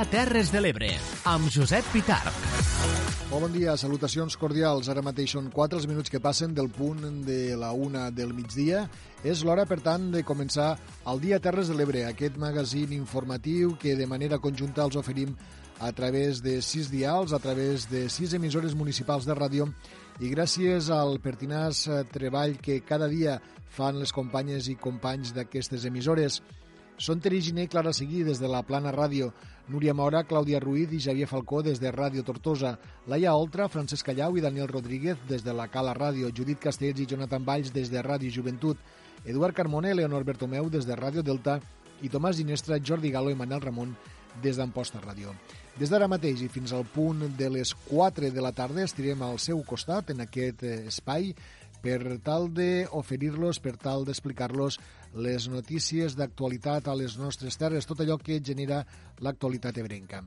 dia Terres de l'Ebre, amb Josep Pitarc. Molt bon dia, salutacions cordials. Ara mateix són 4 els minuts que passen del punt de la una del migdia. És l'hora, per tant, de començar el Dia Terres de l'Ebre, aquest magazín informatiu que de manera conjunta els oferim a través de sis dials, a través de sis emissores municipals de ràdio i gràcies al pertinaç eh, treball que cada dia fan les companyes i companys d'aquestes emissores. Són Teri Giné i Clara Seguí des de la Plana Ràdio, Núria Mora, Clàudia Ruiz i Xavier Falcó des de Ràdio Tortosa, Laia Oltra, Francesc Callau i Daniel Rodríguez des de la Cala Ràdio, Judit Castells i Jonathan Valls des de Ràdio Joventut, Eduard Carmona i Leonor Bertomeu des de Ràdio Delta. I Tomàs Ginestra, Jordi Galo i Manel Ramon des d'Amposta Ràdio. Des d'ara mateix i fins al punt de les 4 de la tarda estirem al seu costat en aquest eh, espai per tal d'oferir-los, per tal d'explicar-los les notícies d'actualitat a les nostres terres, tot allò que genera l'actualitat ebrenca.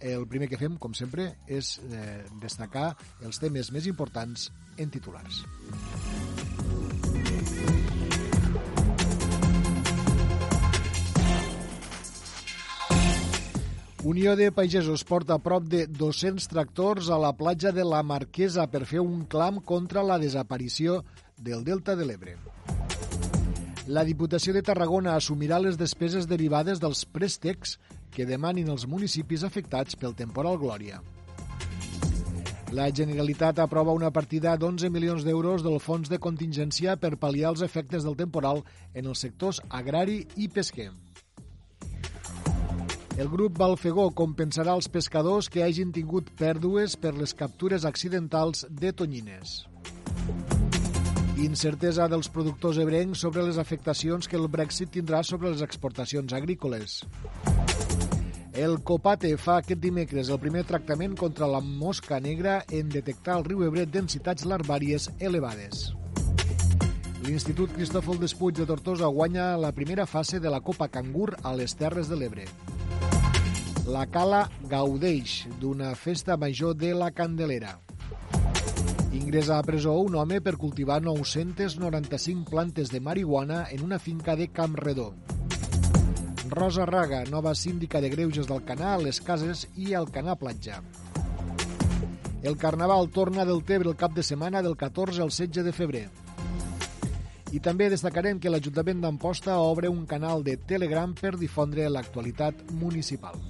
El primer que fem, com sempre, és eh, destacar els temes més importants en titulars. Unió de Pagesos porta a prop de 200 tractors a la platja de la Marquesa per fer un clam contra la desaparició del Delta de l'Ebre. La Diputació de Tarragona assumirà les despeses derivades dels préstecs que demanin els municipis afectats pel temporal Glòria. La Generalitat aprova una partida d'11 milions d'euros del Fons de Contingència per pal·liar els efectes del temporal en els sectors agrari i pesquer. El grup Balfegó compensarà els pescadors que hagin tingut pèrdues per les captures accidentals de tonyines. Incertesa dels productors ebrencs sobre les afectacions que el Brexit tindrà sobre les exportacions agrícoles. El Copate fa aquest dimecres el primer tractament contra la mosca negra en detectar al riu Ebre densitats larvàries elevades. L'Institut Cristòfol Despuig de Tortosa guanya la primera fase de la Copa Cangur a les Terres de l'Ebre. La Cala gaudeix d'una festa major de la Candelera. Ingressa a presó un home per cultivar 995 plantes de marihuana en una finca de Campredó. Rosa Raga, nova síndica de Greuges del Canà, les Cases i el Canà Platja. El Carnaval torna del Tebre el cap de setmana del 14 al 16 de febrer. I també destacarem que l'Ajuntament d'Amposta obre un canal de Telegram per difondre l'actualitat municipal.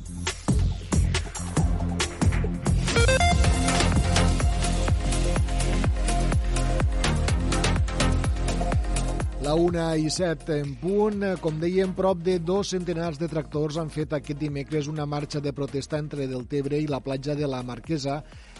La una i set en punt. Com dèiem, prop de dos centenars de tractors han fet aquest dimecres una marxa de protesta entre Deltebre i la platja de la Marquesa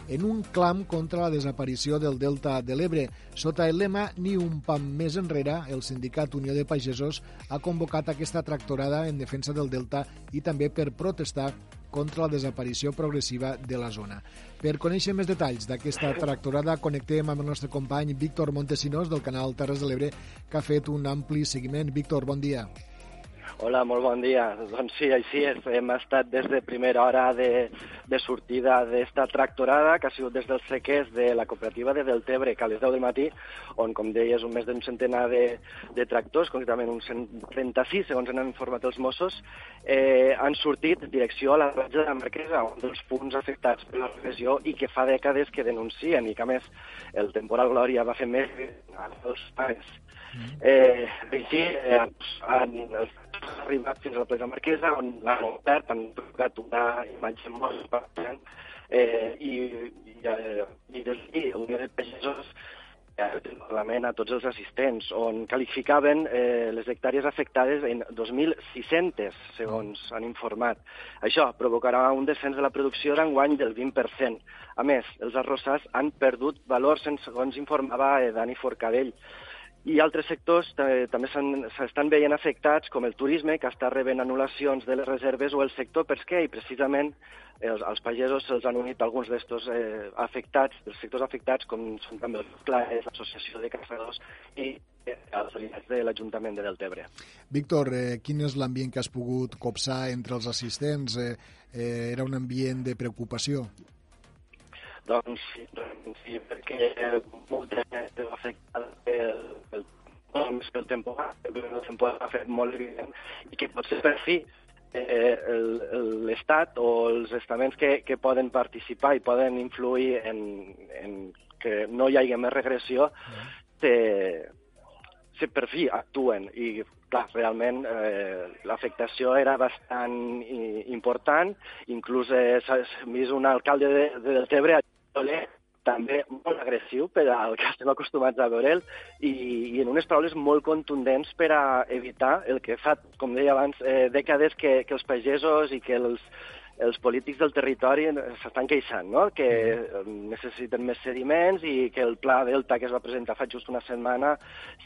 en un clam contra la desaparició del Delta de l'Ebre. Sota el lema Ni un pam més enrere, el sindicat Unió de Pagesos ha convocat aquesta tractorada en defensa del Delta i també per protestar contra la desaparició progressiva de la zona. Per conèixer més detalls d'aquesta tractorada, connectem amb el nostre company Víctor Montesinos del canal Terres de l'Ebre, que ha fet un ampli seguiment. Víctor, bon dia. Hola, molt bon dia. Doncs sí, així és. Hem estat des de primera hora de, de sortida d'esta tractorada, que ha sigut des dels sequers de la cooperativa de Deltebre, que a les 10 del matí, on, com deies, un més d'un centenar de, de tractors, concretament uns 36, segons han informat els Mossos, eh, han sortit direcció a la platja de la Marquesa, un dels punts afectats per la repressió i que fa dècades que denuncien i que, a més, el temporal Glòria va fer més als pares. Eh, així, eh, han, els arribat fins a la plaça Marquesa, on l'han obert, han provocat una imatge molt impactant, eh, i, i, eh, i des d'aquí, Unió de Pagesos eh, el a tots els assistents, on qualificaven eh, les hectàrees afectades en 2.600, segons han informat. Això provocarà un descens de la producció d'enguany del 20%. A més, els arrossars han perdut valors, segons informava eh, Dani Forcadell, i altres sectors també s'estan veient afectats, com el turisme, que està rebent anul·lacions de les reserves, o el sector pesquer, i precisament els, als pagesos se'ls han unit alguns d'estos eh, afectats, els sectors afectats, com són també els clares, l'Associació de Caçadors i eh, els aliats de l'Ajuntament de Deltebre. Víctor, eh, quin és l'ambient que has pogut copsar entre els assistents? Eh, eh, era un ambient de preocupació? Doncs sí, sí perquè molta gent va afectar pel, pel, pel temporal, el temporal ha fet molt evident i que potser per fi eh, l'Estat o els estaments que, que poden participar i poden influir en, en que no hi hagi més regressió, te, se per fi actuen. I clar, realment eh, l'afectació era bastant important, inclús eh, s'ha vist un alcalde de, de Deltebre també molt agressiu per al que estem acostumats a veure'l i, i en unes paraules molt contundents per a evitar el que fa, com deia abans, eh, dècades que, que els pagesos i que els, els polítics del territori s'estan queixant, no? que necessiten més sediments i que el pla Delta que es va presentar fa just una setmana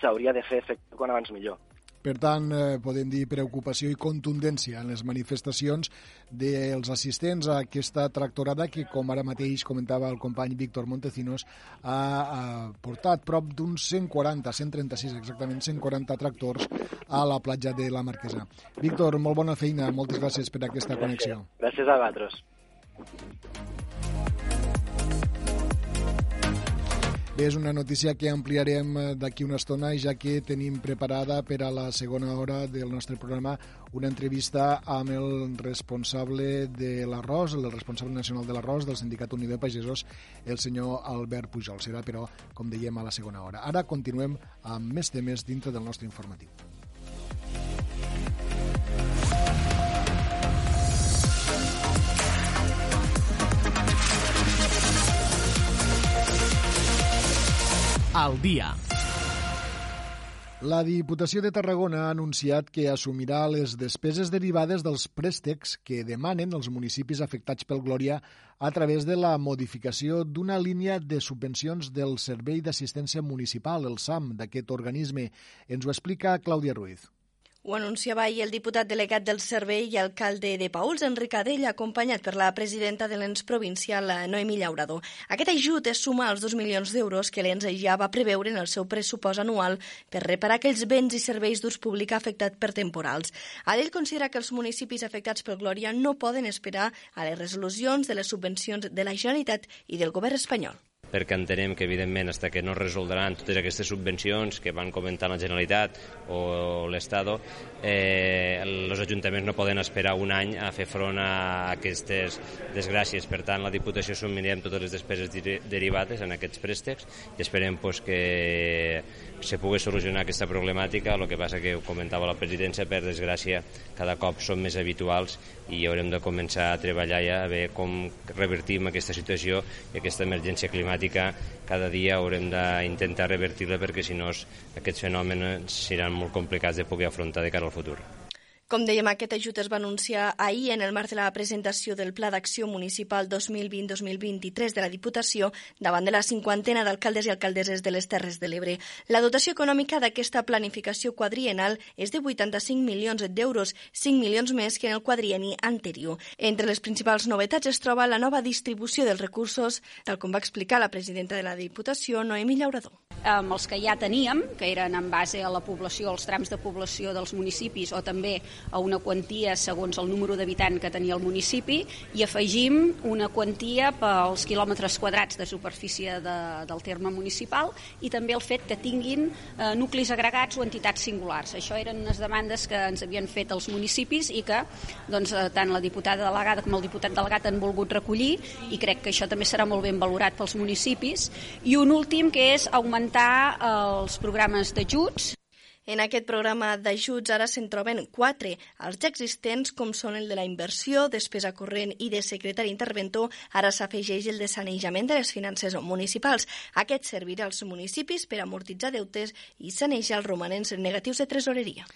s'hauria de fer efectiu quan abans millor. Per tant, eh, podem dir preocupació i contundència en les manifestacions dels assistents a aquesta tractorada que, com ara mateix comentava el company Víctor Montecinos, ha, ha portat prop d'uns 140, 136 exactament, 140 tractors a la platja de la Marquesa. Víctor, molt bona feina, moltes gràcies per aquesta connexió. Gràcies a vosaltres. És una notícia que ampliarem eh, d'aquí una estona, ja que tenim preparada per a la segona hora del nostre programa una entrevista amb el responsable de l'arròs, el responsable nacional de l'arròs del Sindicat Unió de Pagesos, el senyor Albert Pujol. Serà, però, com dèiem, a la segona hora. Ara continuem amb més temes dintre del nostre informatiu. Al dia. La Diputació de Tarragona ha anunciat que assumirà les despeses derivades dels préstecs que demanen els municipis afectats pel Glòria a través de la modificació d'una línia de subvencions del Servei d'Assistència Municipal, el SAM, d'aquest organisme. Ens ho explica Clàudia Ruiz. Ho anunciava ahir el diputat delegat del servei i alcalde de Pauls, Enric Adell, acompanyat per la presidenta de l'ENS provincial, Noemi Llaurador. Aquest ajut és suma als 2 milions d'euros que l'ENS ja va preveure en el seu pressupost anual per reparar aquells béns i serveis d'ús públic afectat per temporals. Adell considera que els municipis afectats per Glòria no poden esperar a les resolucions de les subvencions de la Generalitat i del govern espanyol perquè entenem que, evidentment, fins que no resoldran totes aquestes subvencions que van comentar la Generalitat o l'Estat, eh, els ajuntaments no poden esperar un any a fer front a aquestes desgràcies. Per tant, la Diputació assumirem totes les despeses derivades en aquests préstecs i esperem pues, que se pugui solucionar aquesta problemàtica, el que passa que ho comentava la presidència, per desgràcia cada cop són més habituals i haurem de començar a treballar ja a veure com revertim aquesta situació i aquesta emergència climàtica cada dia haurem d'intentar revertir-la perquè si no aquests fenòmens seran molt complicats de poder afrontar de cara al futur. Com dèiem, aquest ajut es va anunciar ahir en el marc de la presentació del Pla d'Acció Municipal 2020-2023 de la Diputació davant de la cinquantena d'alcaldes i alcaldesses de les Terres de l'Ebre. La dotació econòmica d'aquesta planificació quadrienal és de 85 milions d'euros, 5 milions més que en el quadrieni anterior. Entre les principals novetats es troba la nova distribució dels recursos, tal com va explicar la presidenta de la Diputació, Noemi Llaurador. Amb els que ja teníem, que eren en base a la població, els trams de població dels municipis o també a una quantia segons el número d'habitant que tenia el municipi i afegim una quantia pels quilòmetres quadrats de superfície de, del terme municipal i també el fet que tinguin eh, nuclis agregats o entitats singulars. Això eren unes demandes que ens havien fet els municipis i que doncs, eh, tant la diputada delegada com el diputat delegat han volgut recollir i crec que això també serà molt ben valorat pels municipis. I un últim que és augmentar els programes d'ajuts en aquest programa d'ajuts ara se'n troben quatre. Els ja existents, com són el de la inversió, despesa corrent i de secretari interventor, ara s'afegeix el de sanejament de les finances municipals. Aquest servirà als municipis per amortitzar deutes i sanejar els romanents negatius de tresoreria.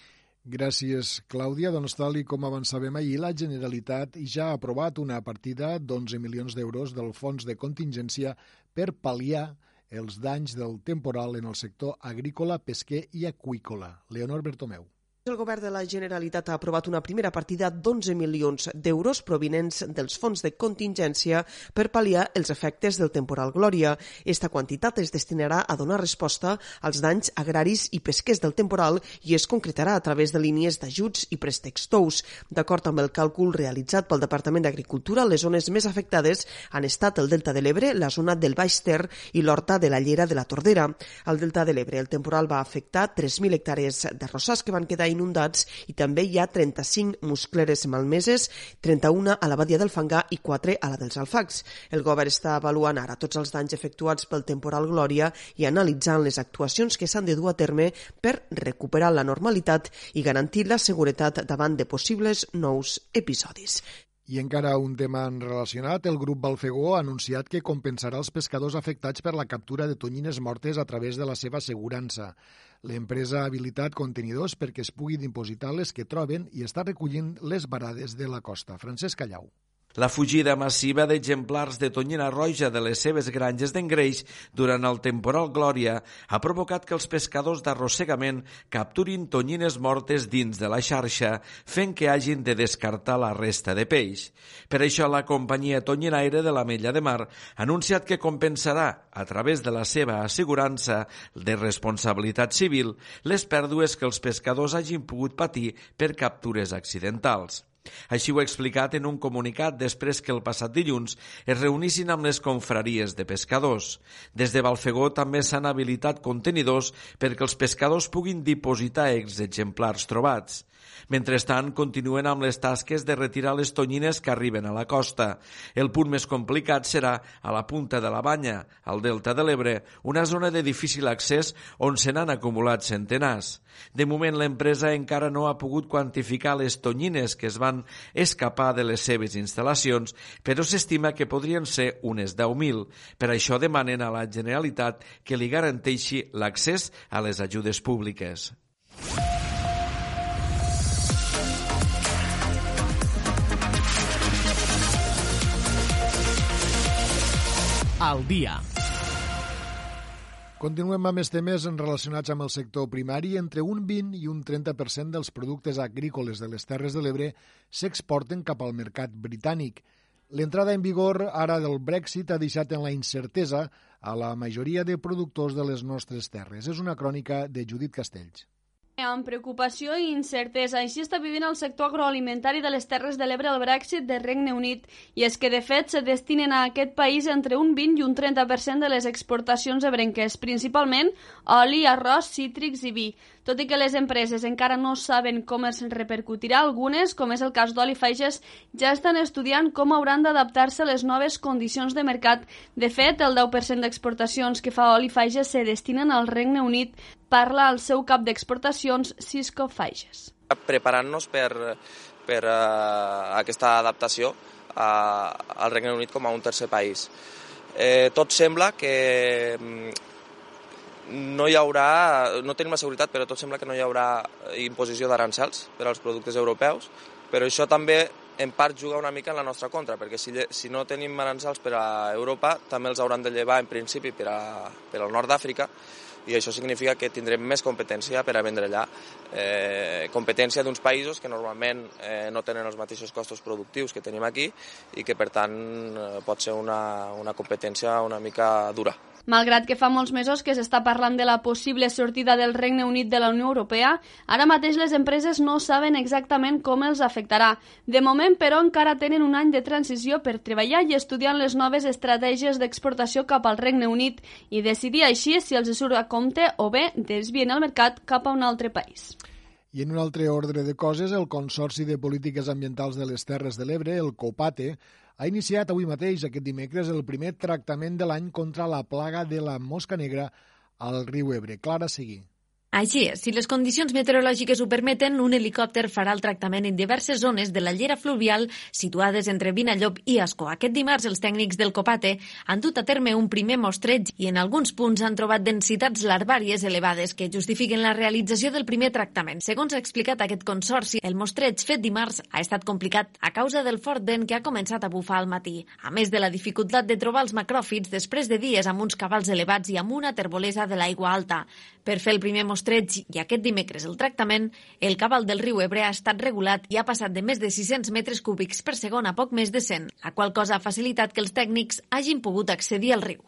Gràcies, Clàudia. Doncs tal com avançàvem ahir, la Generalitat ja ha aprovat una partida d'11 milions d'euros del Fons de Contingència per pal·liar els danys del temporal en el sector agrícola, pesquer i aqüícola. Leonor Bertomeu. El govern de la Generalitat ha aprovat una primera partida d'11 milions d'euros provinents dels fons de contingència per pal·liar els efectes del temporal Glòria. Esta quantitat es destinarà a donar resposta als danys agraris i pesquers del temporal i es concretarà a través de línies d'ajuts i préstecs tous. D'acord amb el càlcul realitzat pel Departament d'Agricultura, les zones més afectades han estat el Delta de l'Ebre, la zona del Baix Ter i l'Horta de la Llera de la Tordera. Al Delta de l'Ebre, el temporal va afectar 3.000 hectàrees de rossars que van quedar inundats i també hi ha 35 muscleres malmeses, 31 a la badia del Fangar i 4 a la dels Alfacs. El govern està avaluant ara tots els danys efectuats pel temporal Glòria i analitzant les actuacions que s'han de dur a terme per recuperar la normalitat i garantir la seguretat davant de possibles nous episodis. I encara un tema relacionat, el grup Balfegó ha anunciat que compensarà els pescadors afectats per la captura de tonyines mortes a través de la seva assegurança. L'empresa ha habilitat contenidors perquè es puguin dipositar les que troben i està recollint les varades de la costa. Francesc Callau. La fugida massiva d'exemplars de tonyina roja de les seves granges d'engreix durant el temporal Glòria ha provocat que els pescadors d'arrossegament capturin tonyines mortes dins de la xarxa, fent que hagin de descartar la resta de peix. Per això la companyia tonyinaire de la Mella de Mar ha anunciat que compensarà, a través de la seva assegurança de responsabilitat civil, les pèrdues que els pescadors hagin pogut patir per captures accidentals. Així ho ha explicat en un comunicat després que el passat dilluns es reunissin amb les confraries de pescadors. Des de Balfegó també s'han habilitat contenidors perquè els pescadors puguin dipositar exemplars trobats. Mentrestant, continuen amb les tasques de retirar les tonyines que arriben a la costa. El punt més complicat serà a la punta de la banya, al Delta de l'Ebre, una zona de difícil accés on se n'han acumulat centenars. De moment, l'empresa encara no ha pogut quantificar les tonyines que es van escapar de les seves instal·lacions, però s'estima que podrien ser unes 10.000. Per això demanen a la Generalitat que li garanteixi l'accés a les ajudes públiques. Al dia. Continuem amb més temes relacionats amb el sector primari. Entre un 20 i un 30% dels productes agrícoles de les Terres de l'Ebre s'exporten cap al mercat britànic. L'entrada en vigor ara del Brexit ha deixat en la incertesa a la majoria de productors de les nostres terres. És una crònica de Judit Castells. Amb preocupació i incertesa, així està vivint el sector agroalimentari de les Terres de l'Ebre el Brexit del Regne Unit, i és que de fet se destinen a aquest país entre un 20 i un 30% de les exportacions ebrenques, principalment oli, arròs, cítrics i vi. Tot i que les empreses encara no saben com es repercutirà, algunes, com és el cas d'Oli Faiges, ja estan estudiant com hauran d'adaptar-se a les noves condicions de mercat. De fet, el 10% d'exportacions que fa Oli Faiges se destinen al Regne Unit, parla el seu cap d'exportacions, Cisco Faiges. Preparant-nos per, per uh, aquesta adaptació uh, al Regne Unit com a un tercer país. Eh, tot sembla que no hi haurà, no tenim la seguretat, però tot sembla que no hi haurà imposició d'arancels per als productes europeus, però això també en part juga una mica en la nostra contra, perquè si, si no tenim arancels per a Europa, també els hauran de llevar en principi per, a, per al nord d'Àfrica, i això significa que tindrem més competència per a vendre allà. Eh, competència d'uns països que normalment eh, no tenen els mateixos costos productius que tenim aquí i que per tant eh, pot ser una, una competència una mica dura. Malgrat que fa molts mesos que s'està parlant de la possible sortida del Regne Unit de la Unió Europea, ara mateix les empreses no saben exactament com els afectarà. De moment, però, encara tenen un any de transició per treballar i estudiar les noves estratègies d'exportació cap al Regne Unit i decidir així si els surt a compte o bé desvien el mercat cap a un altre país. I en un altre ordre de coses, el Consorci de Polítiques Ambientals de les Terres de l'Ebre, el COPATE, ha iniciat avui mateix, aquest dimecres, el primer tractament de l'any contra la plaga de la mosca negra al riu Ebre. Clara Seguí. Així és, si les condicions meteorològiques ho permeten, un helicòpter farà el tractament en diverses zones de la llera fluvial situades entre Vinallop i Ascó. Aquest dimarts els tècnics del Copate han dut a terme un primer mostreig i en alguns punts han trobat densitats larvàries elevades que justifiquen la realització del primer tractament. Segons ha explicat aquest consorci, el mostreig fet dimarts ha estat complicat a causa del fort vent que ha començat a bufar al matí, a més de la dificultat de trobar els macròfits després de dies amb uns cabals elevats i amb una terbolesa de l'aigua alta. Per fer el primer mostreig mostreig i aquest dimecres el tractament, el cabal del riu Ebre ha estat regulat i ha passat de més de 600 metres cúbics per segon a poc més de 100, la qual cosa ha facilitat que els tècnics hagin pogut accedir al riu.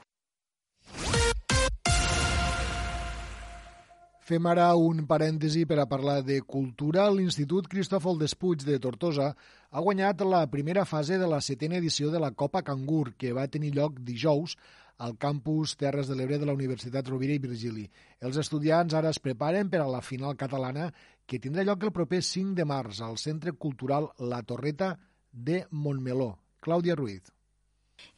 Fem ara un parèntesi per a parlar de cultura. L'Institut Cristòfol Despuig de Tortosa ha guanyat la primera fase de la setena edició de la Copa Cangur, que va tenir lloc dijous al campus Terres de l'Ebre de la Universitat Rovira i Virgili. Els estudiants ara es preparen per a la final catalana que tindrà lloc el proper 5 de març al Centre Cultural La Torreta de Montmeló. Clàudia Ruiz.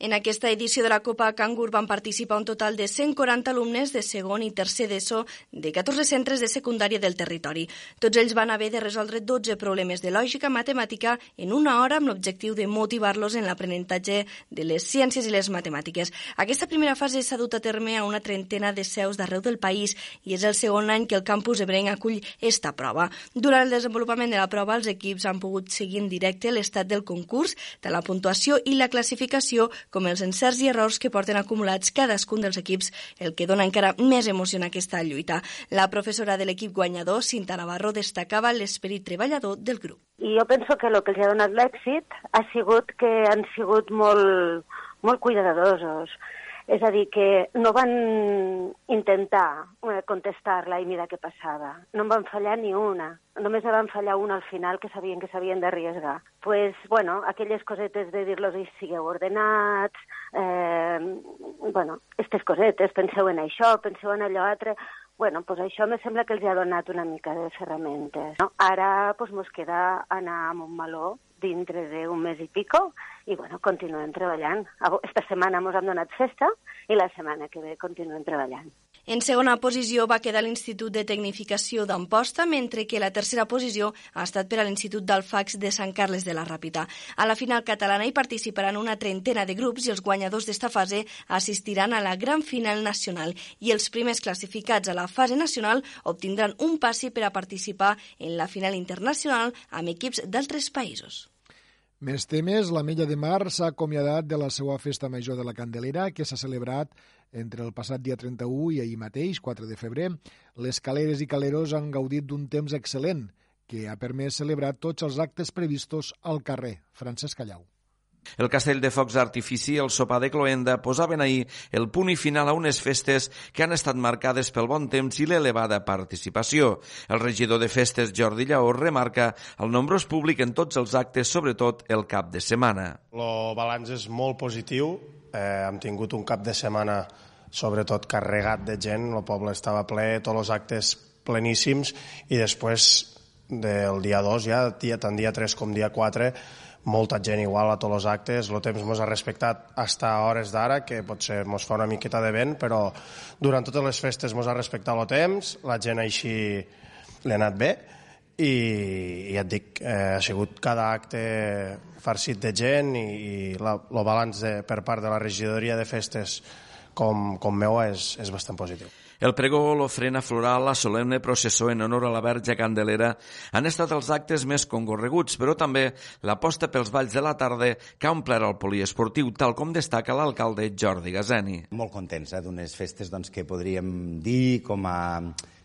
En aquesta edició de la Copa Cangur van participar un total de 140 alumnes de segon i tercer d'ESO de 14 centres de secundària del territori. Tots ells van haver de resoldre 12 problemes de lògica matemàtica en una hora amb l'objectiu de motivar-los en l'aprenentatge de les ciències i les matemàtiques. Aquesta primera fase s'ha dut a terme a una trentena de seus d'arreu del país i és el segon any que el campus ebrenc acull esta prova. Durant el desenvolupament de la prova, els equips han pogut seguir en directe l'estat del concurs, de la puntuació i la classificació com els encerts i errors que porten acumulats cadascun dels equips, el que dona encara més emoció en aquesta lluita. La professora de l'equip guanyador, Cinta Navarro, destacava l'esperit treballador del grup. I jo penso que el que els ha donat l'èxit ha sigut que han sigut molt, molt cuidadosos, és a dir, que no van intentar eh, contestar-la i mirar què passava. No en van fallar ni una. Només van fallar una al final que sabien que s'havien d'arriesgar. pues, bueno, aquelles cosetes de dir-los i sigueu ordenats, eh, bueno, aquestes cosetes, penseu en això, penseu en allò altre, bueno, pues això me sembla que els ha donat una mica de ferramentes. No? Ara pues, mos queda anar a Montmeló dintre d'un mes i pico i bueno, continuem treballant. Esta setmana ens han donat festa i la setmana que ve continuem treballant. En segona posició va quedar l'Institut de Tecnificació d'Amposta, mentre que la tercera posició ha estat per a l'Institut d'Alfax de Sant Carles de la Ràpita. A la final catalana hi participaran una trentena de grups i els guanyadors d'esta fase assistiran a la gran final nacional i els primers classificats a la fase nacional obtindran un passi per a participar en la final internacional amb equips d'altres països. Més temes, la Mella de Mar s'ha acomiadat de la seva festa major de la Candelera, que s'ha celebrat entre el passat dia 31 i ahir mateix, 4 de febrer. Les caleres i caleros han gaudit d'un temps excel·lent, que ha permès celebrar tots els actes previstos al carrer. Francesc Callau. El castell de focs d'artifici i el sopar de cloenda posaven ahir el punt i final a unes festes que han estat marcades pel bon temps i l'elevada participació. El regidor de festes, Jordi Lleó, remarca el nombrós públic en tots els actes, sobretot el cap de setmana. El balanç és molt positiu. Eh, hem tingut un cap de setmana sobretot carregat de gent, el poble estava ple, tots els actes pleníssims. I després del dia 2 ja, tant dia 3 com dia 4 molta gent igual a tots els actes, el temps ens ha respectat fins a hores d'ara, que potser ens fa una miqueta de vent, però durant totes les festes ens ha respectat el temps, la gent així li ha anat bé, i, i ja et dic, eh, ha sigut cada acte farcit de gent i, i el balanç de, per part de la regidoria de festes com, com meu és, és bastant positiu. El pregó, l'ofrena floral, la solemne processó en honor a la Verge Candelera han estat els actes més concorreguts, però també l'aposta pels balls de la tarda que ha omplert el poliesportiu, tal com destaca l'alcalde Jordi Gazeni. Molt contents eh, d'unes festes doncs, que podríem dir com a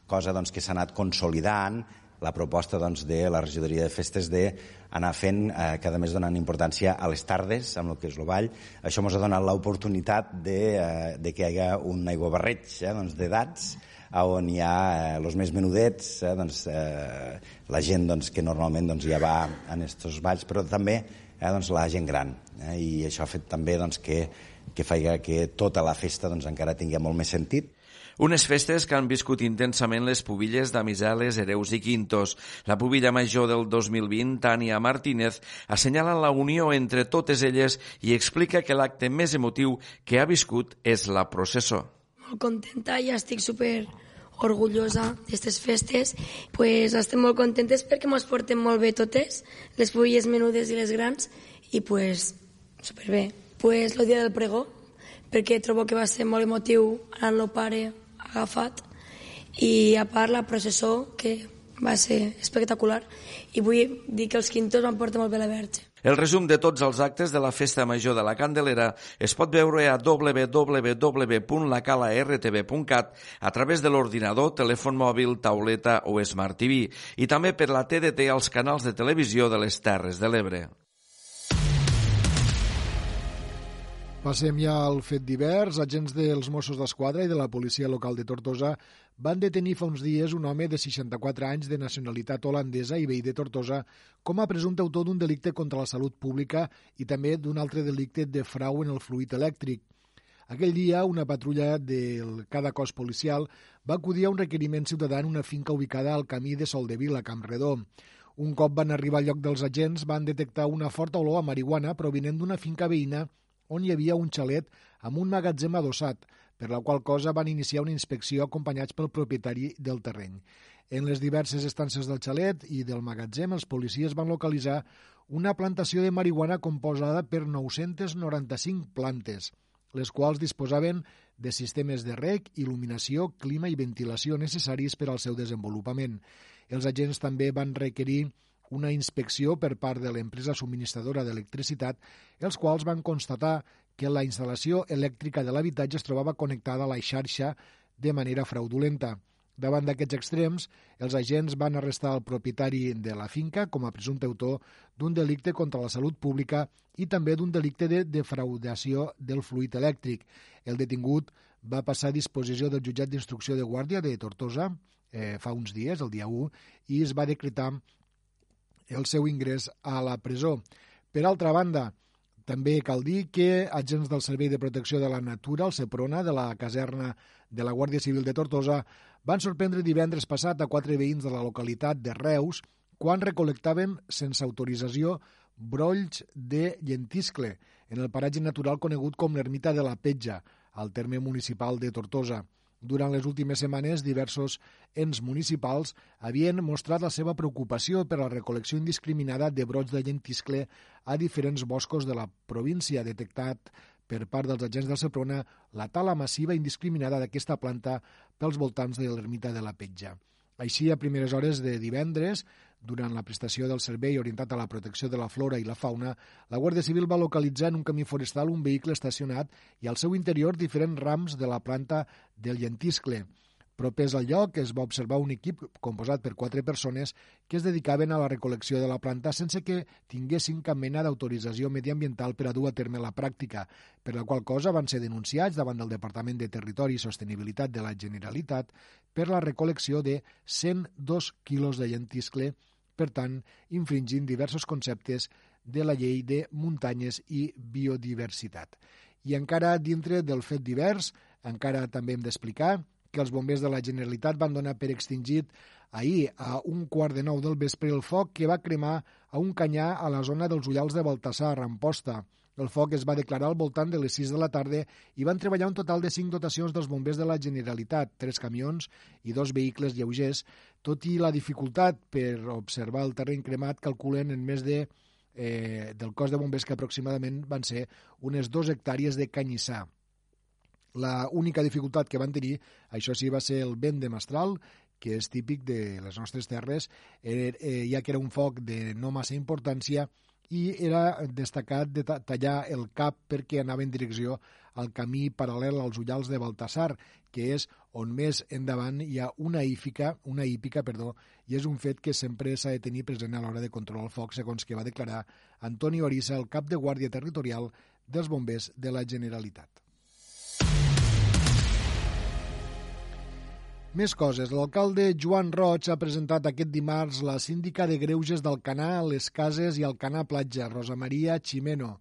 cosa doncs, que s'ha anat consolidant, la proposta doncs, de la regidoria de festes d'anar fent, eh, cada mes donant importància a les tardes, amb el que és el ball. Això ens ha donat l'oportunitat de, eh, de que hi hagi un aiguabarreig eh, doncs, d'edats, on hi ha els eh, més menudets, eh, doncs, eh, la gent doncs, que normalment doncs, ja va en aquests balls, però també eh, doncs, la gent gran. Eh, I això ha fet també doncs, que, que faig que tota la festa doncs, encara tingui molt més sentit. Unes festes que han viscut intensament les pubilles d'Amiseles, Hereus i Quintos. La pubilla major del 2020, Tània Martínez, assenyala la unió entre totes elles i explica que l'acte més emotiu que ha viscut és la processó. Molt contenta i estic super orgullosa d'aquestes festes. Pues estem molt contentes perquè ens portem molt bé totes, les pubilles menudes i les grans, i pues superbé. Pues el dia del pregó, perquè trobo que va ser molt emotiu anar el pare agafat i a part la processó que va ser espectacular i vull dir que els quintos van portar molt bé la verge. El resum de tots els actes de la Festa Major de la Candelera es pot veure a www.lacalartv.cat a través de l'ordinador, telèfon mòbil, tauleta o Smart TV i també per la TDT als canals de televisió de les Terres de l'Ebre. Passem ja al fet divers. Agents dels Mossos d'Esquadra i de la policia local de Tortosa van detenir fa uns dies un home de 64 anys de nacionalitat holandesa i veí de Tortosa com a presumpte autor d'un delicte contra la salut pública i també d'un altre delicte de frau en el fluid elèctric. Aquell dia, una patrulla del cada cos policial va acudir a un requeriment ciutadà en una finca ubicada al camí de Soldevila, a Campredó. Un cop van arribar al lloc dels agents, van detectar una forta olor a marihuana provinent d'una finca veïna on hi havia un xalet amb un magatzem adossat, per la qual cosa van iniciar una inspecció acompanyats pel propietari del terreny. En les diverses estances del xalet i del magatzem, els policies van localitzar una plantació de marihuana composada per 995 plantes, les quals disposaven de sistemes de rec, il·luminació, clima i ventilació necessaris per al seu desenvolupament. Els agents també van requerir una inspecció per part de l'empresa subministradora d'electricitat, els quals van constatar que la instal·lació elèctrica de l'habitatge es trobava connectada a la xarxa de manera fraudulenta. Davant d'aquests extrems, els agents van arrestar el propietari de la finca com a presumpte autor d'un delicte contra la salut pública i també d'un delicte de defraudació del fluid elèctric. El detingut va passar a disposició del jutjat d'instrucció de Guàrdia de Tortosa eh, fa uns dies, el dia 1, i es va decretar el seu ingrés a la presó. Per altra banda, també cal dir que agents del Servei de Protecció de la Natura, el CEPRONA, de la caserna de la Guàrdia Civil de Tortosa, van sorprendre divendres passat a quatre veïns de la localitat de Reus quan recolectaven sense autorització brolls de llentiscle en el paratge natural conegut com l'Ermita de la Petja, al terme municipal de Tortosa. Durant les últimes setmanes, diversos ens municipals havien mostrat la seva preocupació per la recol·lecció indiscriminada de brots de llentiscle a diferents boscos de la província, detectat per part dels agents del Seprona la tala massiva indiscriminada d'aquesta planta pels voltants de l'ermita de la Petja. Així, a primeres hores de divendres, durant la prestació del servei orientat a la protecció de la flora i la fauna, la Guàrdia Civil va localitzar en un camí forestal un vehicle estacionat i al seu interior diferents rams de la planta del llentiscle. Propers al lloc es va observar un equip composat per quatre persones que es dedicaven a la recol·lecció de la planta sense que tinguessin cap mena d'autorització mediambiental per a dur a terme la pràctica, per la qual cosa van ser denunciats davant del Departament de Territori i Sostenibilitat de la Generalitat per la recol·lecció de 102 quilos de llentiscle, per tant, infringint diversos conceptes de la llei de muntanyes i biodiversitat. I encara dintre del fet divers, encara també hem d'explicar que els bombers de la Generalitat van donar per extingit ahir a un quart de nou del vespre el foc que va cremar a un canyar a la zona dels Ullals de Baltasar, a Ramposta. El foc es va declarar al voltant de les 6 de la tarda i van treballar un total de 5 dotacions dels bombers de la Generalitat, 3 camions i dos vehicles lleugers, tot i la dificultat per observar el terreny cremat calculen en més de eh, del cos de bombers que aproximadament van ser unes 2 hectàrees de canyissar. La única dificultat que van tenir, això sí, va ser el vent de mestral, que és típic de les nostres terres, eh, eh, ja que era un foc de no massa importància i era destacat de tallar el cap perquè anava en direcció al camí paral·lel als ullals de Baltasar, que és on més endavant hi ha una hípica, una hípica, perdó, i és un fet que sempre s'ha de tenir present a l'hora de controlar el foc, segons que va declarar Antoni Orissa, el cap de Guàrdia Territorial dels Bombers de la Generalitat. Més coses. L'alcalde Joan Roig ha presentat aquest dimarts la síndica de greuges del Canà, les Cases i el Canà Platja, Rosa Maria Ximeno.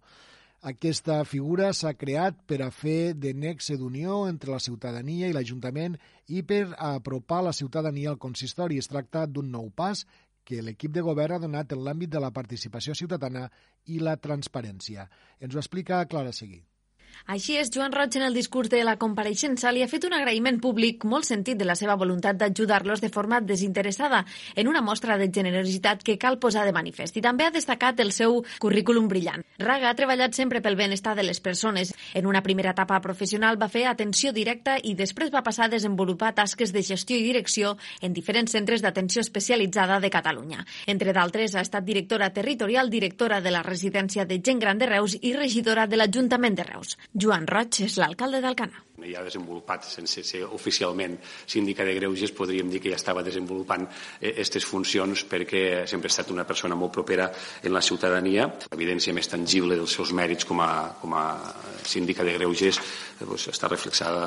Aquesta figura s'ha creat per a fer de nexe d'unió entre la ciutadania i l'Ajuntament i per apropar la ciutadania al consistori. Es tracta d'un nou pas que l'equip de govern ha donat en l'àmbit de la participació ciutadana i la transparència. Ens ho explica Clara Seguí. Així és, Joan Roig en el discurs de la compareixença li ha fet un agraïment públic molt sentit de la seva voluntat d'ajudar-los de forma desinteressada en una mostra de generositat que cal posar de manifest. I també ha destacat el seu currículum brillant. Raga ha treballat sempre pel benestar de les persones. En una primera etapa professional va fer atenció directa i després va passar a desenvolupar tasques de gestió i direcció en diferents centres d'atenció especialitzada de Catalunya. Entre d'altres, ha estat directora territorial, directora de la residència de gent gran de Reus i regidora de l'Ajuntament de Reus. Joan Roig és l'alcalde d'Alcanar. Ja desenvolupat sense ser oficialment síndica de Greuges, podríem dir que ja estava desenvolupant aquestes eh, funcions perquè sempre ha estat una persona molt propera en la ciutadania. L'evidència més tangible dels seus mèrits com a, com a síndica de Greuges eh, doncs, està reflexada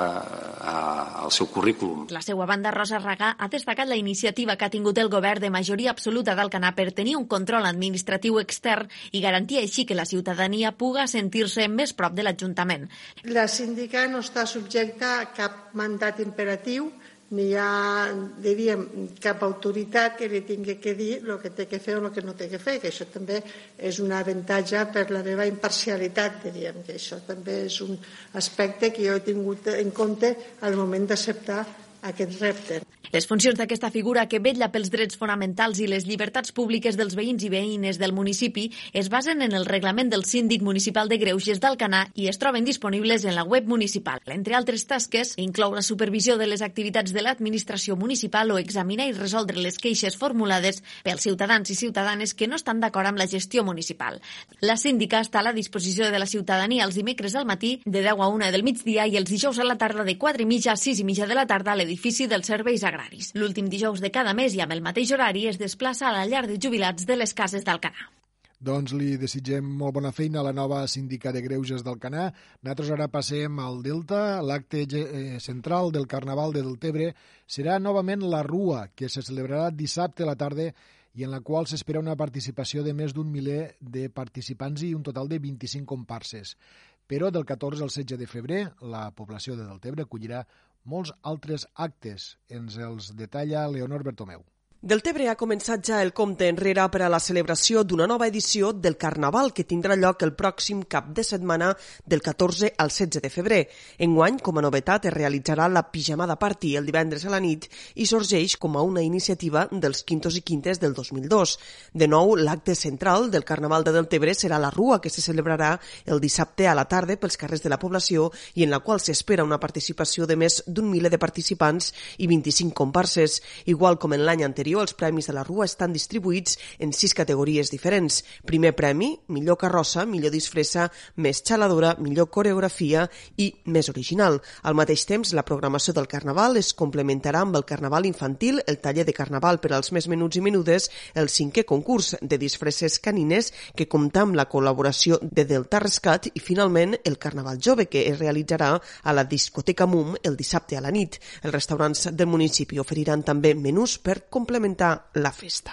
a, al seu currículum. La seva banda, Rosa Ragà, ha destacat la iniciativa que ha tingut el govern de majoria absoluta d'Alcanar per tenir un control administratiu extern i garantir així que la ciutadania puga sentir-se més prop de l'Ajuntament. La síndica no està subjecta a cap mandat imperatiu ni hi ha, diríem, cap autoritat que li tingui que dir el que té que fer o el que no té que fer, que això també és un avantatge per la meva imparcialitat, diríem, que això també és un aspecte que jo he tingut en compte al moment d'acceptar aquest repte. Les funcions d'aquesta figura que vetlla pels drets fonamentals i les llibertats públiques dels veïns i veïnes del municipi es basen en el reglament del síndic municipal de Greuges d'Alcanar i es troben disponibles en la web municipal. Entre altres tasques, inclou la supervisió de les activitats de l'administració municipal o examinar i resoldre les queixes formulades pels ciutadans i ciutadanes que no estan d'acord amb la gestió municipal. La síndica està a la disposició de la ciutadania els dimecres al matí de 10 a 1 del migdia i els dijous a la tarda de 4 i mitja a 6 i mitja de la tarda a l'edifici dels serveis agraris. L'últim dijous de cada mes i amb el mateix horari es desplaça a la llar de jubilats de les cases d'Alcanar. Doncs li desitgem molt bona feina a la nova síndica de Greuges d'Alcanar. Nosaltres ara passem al Delta. L'acte eh, central del Carnaval de Deltebre serà novament la Rua, que se celebrarà dissabte a la tarda i en la qual s'espera una participació de més d'un miler de participants i un total de 25 comparses. Però del 14 al 16 de febrer la població de Deltebre acollirà molts altres actes. Ens els detalla Leonor Bertomeu. Deltebre ha començat ja el compte enrere per a la celebració d'una nova edició del Carnaval que tindrà lloc el pròxim cap de setmana del 14 al 16 de febrer. Enguany, com a novetat, es realitzarà la pijamada party el divendres a la nit i sorgeix com a una iniciativa dels quintos i quintes del 2002. De nou, l'acte central del Carnaval de Deltebre serà la rua que se celebrarà el dissabte a la tarda pels carrers de la població i en la qual s'espera una participació de més d'un miler de participants i 25 comparses, igual com en l'any anterior anterior, els premis de la Rua estan distribuïts en sis categories diferents. Primer premi, millor carrossa, millor disfressa, més xaladora, millor coreografia i més original. Al mateix temps, la programació del Carnaval es complementarà amb el Carnaval infantil, el taller de Carnaval per als més menuts i menudes, el cinquè concurs de disfresses canines que compta amb la col·laboració de Delta Rescat i finalment el Carnaval Jove que es realitzarà a la discoteca MUM el dissabte a la nit. Els restaurants del municipi oferiran també menús per complementar complementar la festa.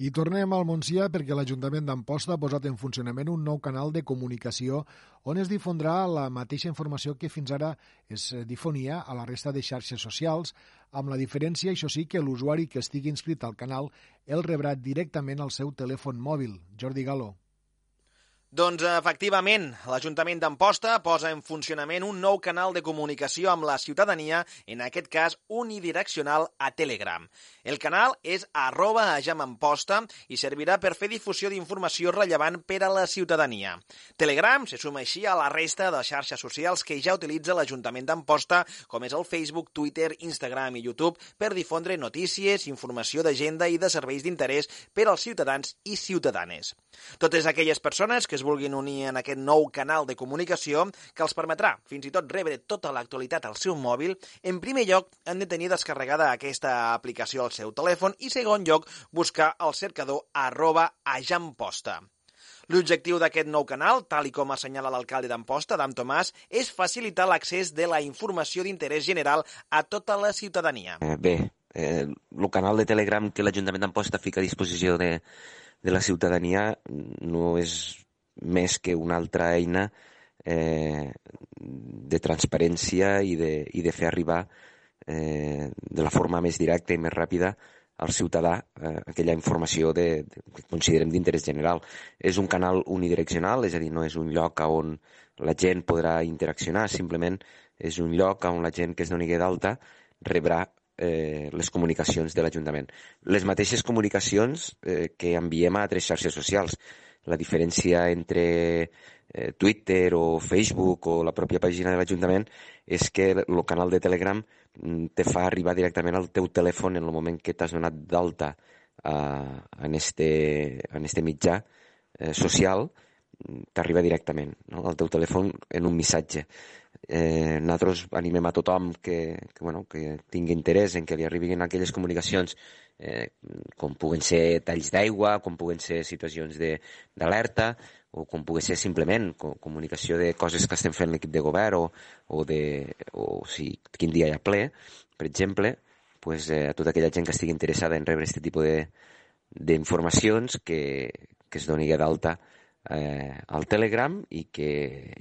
I tornem al Montsià perquè l'Ajuntament d'Amposta ha posat en funcionament un nou canal de comunicació on es difondrà la mateixa informació que fins ara es difonia a la resta de xarxes socials, amb la diferència, això sí, que l'usuari que estigui inscrit al canal el rebrà directament al seu telèfon mòbil. Jordi Galo. Doncs efectivament, l'Ajuntament d'Amposta posa en funcionament un nou canal de comunicació amb la ciutadania, en aquest cas unidireccional a Telegram. El canal és arroba ajamamposta i servirà per fer difusió d'informació rellevant per a la ciutadania. Telegram se suma així a la resta de xarxes socials que ja utilitza l'Ajuntament d'Amposta, com és el Facebook, Twitter, Instagram i YouTube, per difondre notícies, informació d'agenda i de serveis d'interès per als ciutadans i ciutadanes. Totes aquelles persones que es vulguin unir en aquest nou canal de comunicació que els permetrà fins i tot rebre tota l'actualitat al seu mòbil, en primer lloc han de tenir descarregada aquesta aplicació al seu telèfon i, segon lloc, buscar el cercador arroba ajamposta. L'objectiu d'aquest nou canal, tal i com assenyala l'alcalde d'Amposta, Adam Tomàs, és facilitar l'accés de la informació d'interès general a tota la ciutadania. Eh, bé, eh, el canal de Telegram que l'Ajuntament d'Amposta fica a disposició de, de la ciutadania no és més que una altra eina eh, de transparència i de, i de fer arribar eh, de la forma més directa i més ràpida al ciutadà eh, aquella informació de, de, que considerem d'interès general. És un canal unidireccional, és a dir, no és un lloc on la gent podrà interaccionar, simplement és un lloc on la gent que es doni d'alta rebrà eh, les comunicacions de l'Ajuntament. Les mateixes comunicacions eh, que enviem a altres xarxes socials la diferència entre eh, Twitter o Facebook o la pròpia pàgina de l'Ajuntament és que el canal de Telegram mm, te fa arribar directament al teu telèfon en el moment que t'has donat d'alta eh, en, este, en este mitjà eh, social, mm, t'arriba directament no? al teu telèfon en un missatge. eh, nosaltres animem a tothom que, que, bueno, que tingui interès en que li arribin aquelles comunicacions eh, com puguen ser talls d'aigua, com puguen ser situacions d'alerta, o com pugui ser simplement comunicació de coses que estem fent l'equip de govern o, o, de, o si quin dia hi ha ple, per exemple, pues, eh, a tota aquella gent que estigui interessada en rebre aquest tipus d'informacions que, que es doni d'alta eh, al Telegram i que,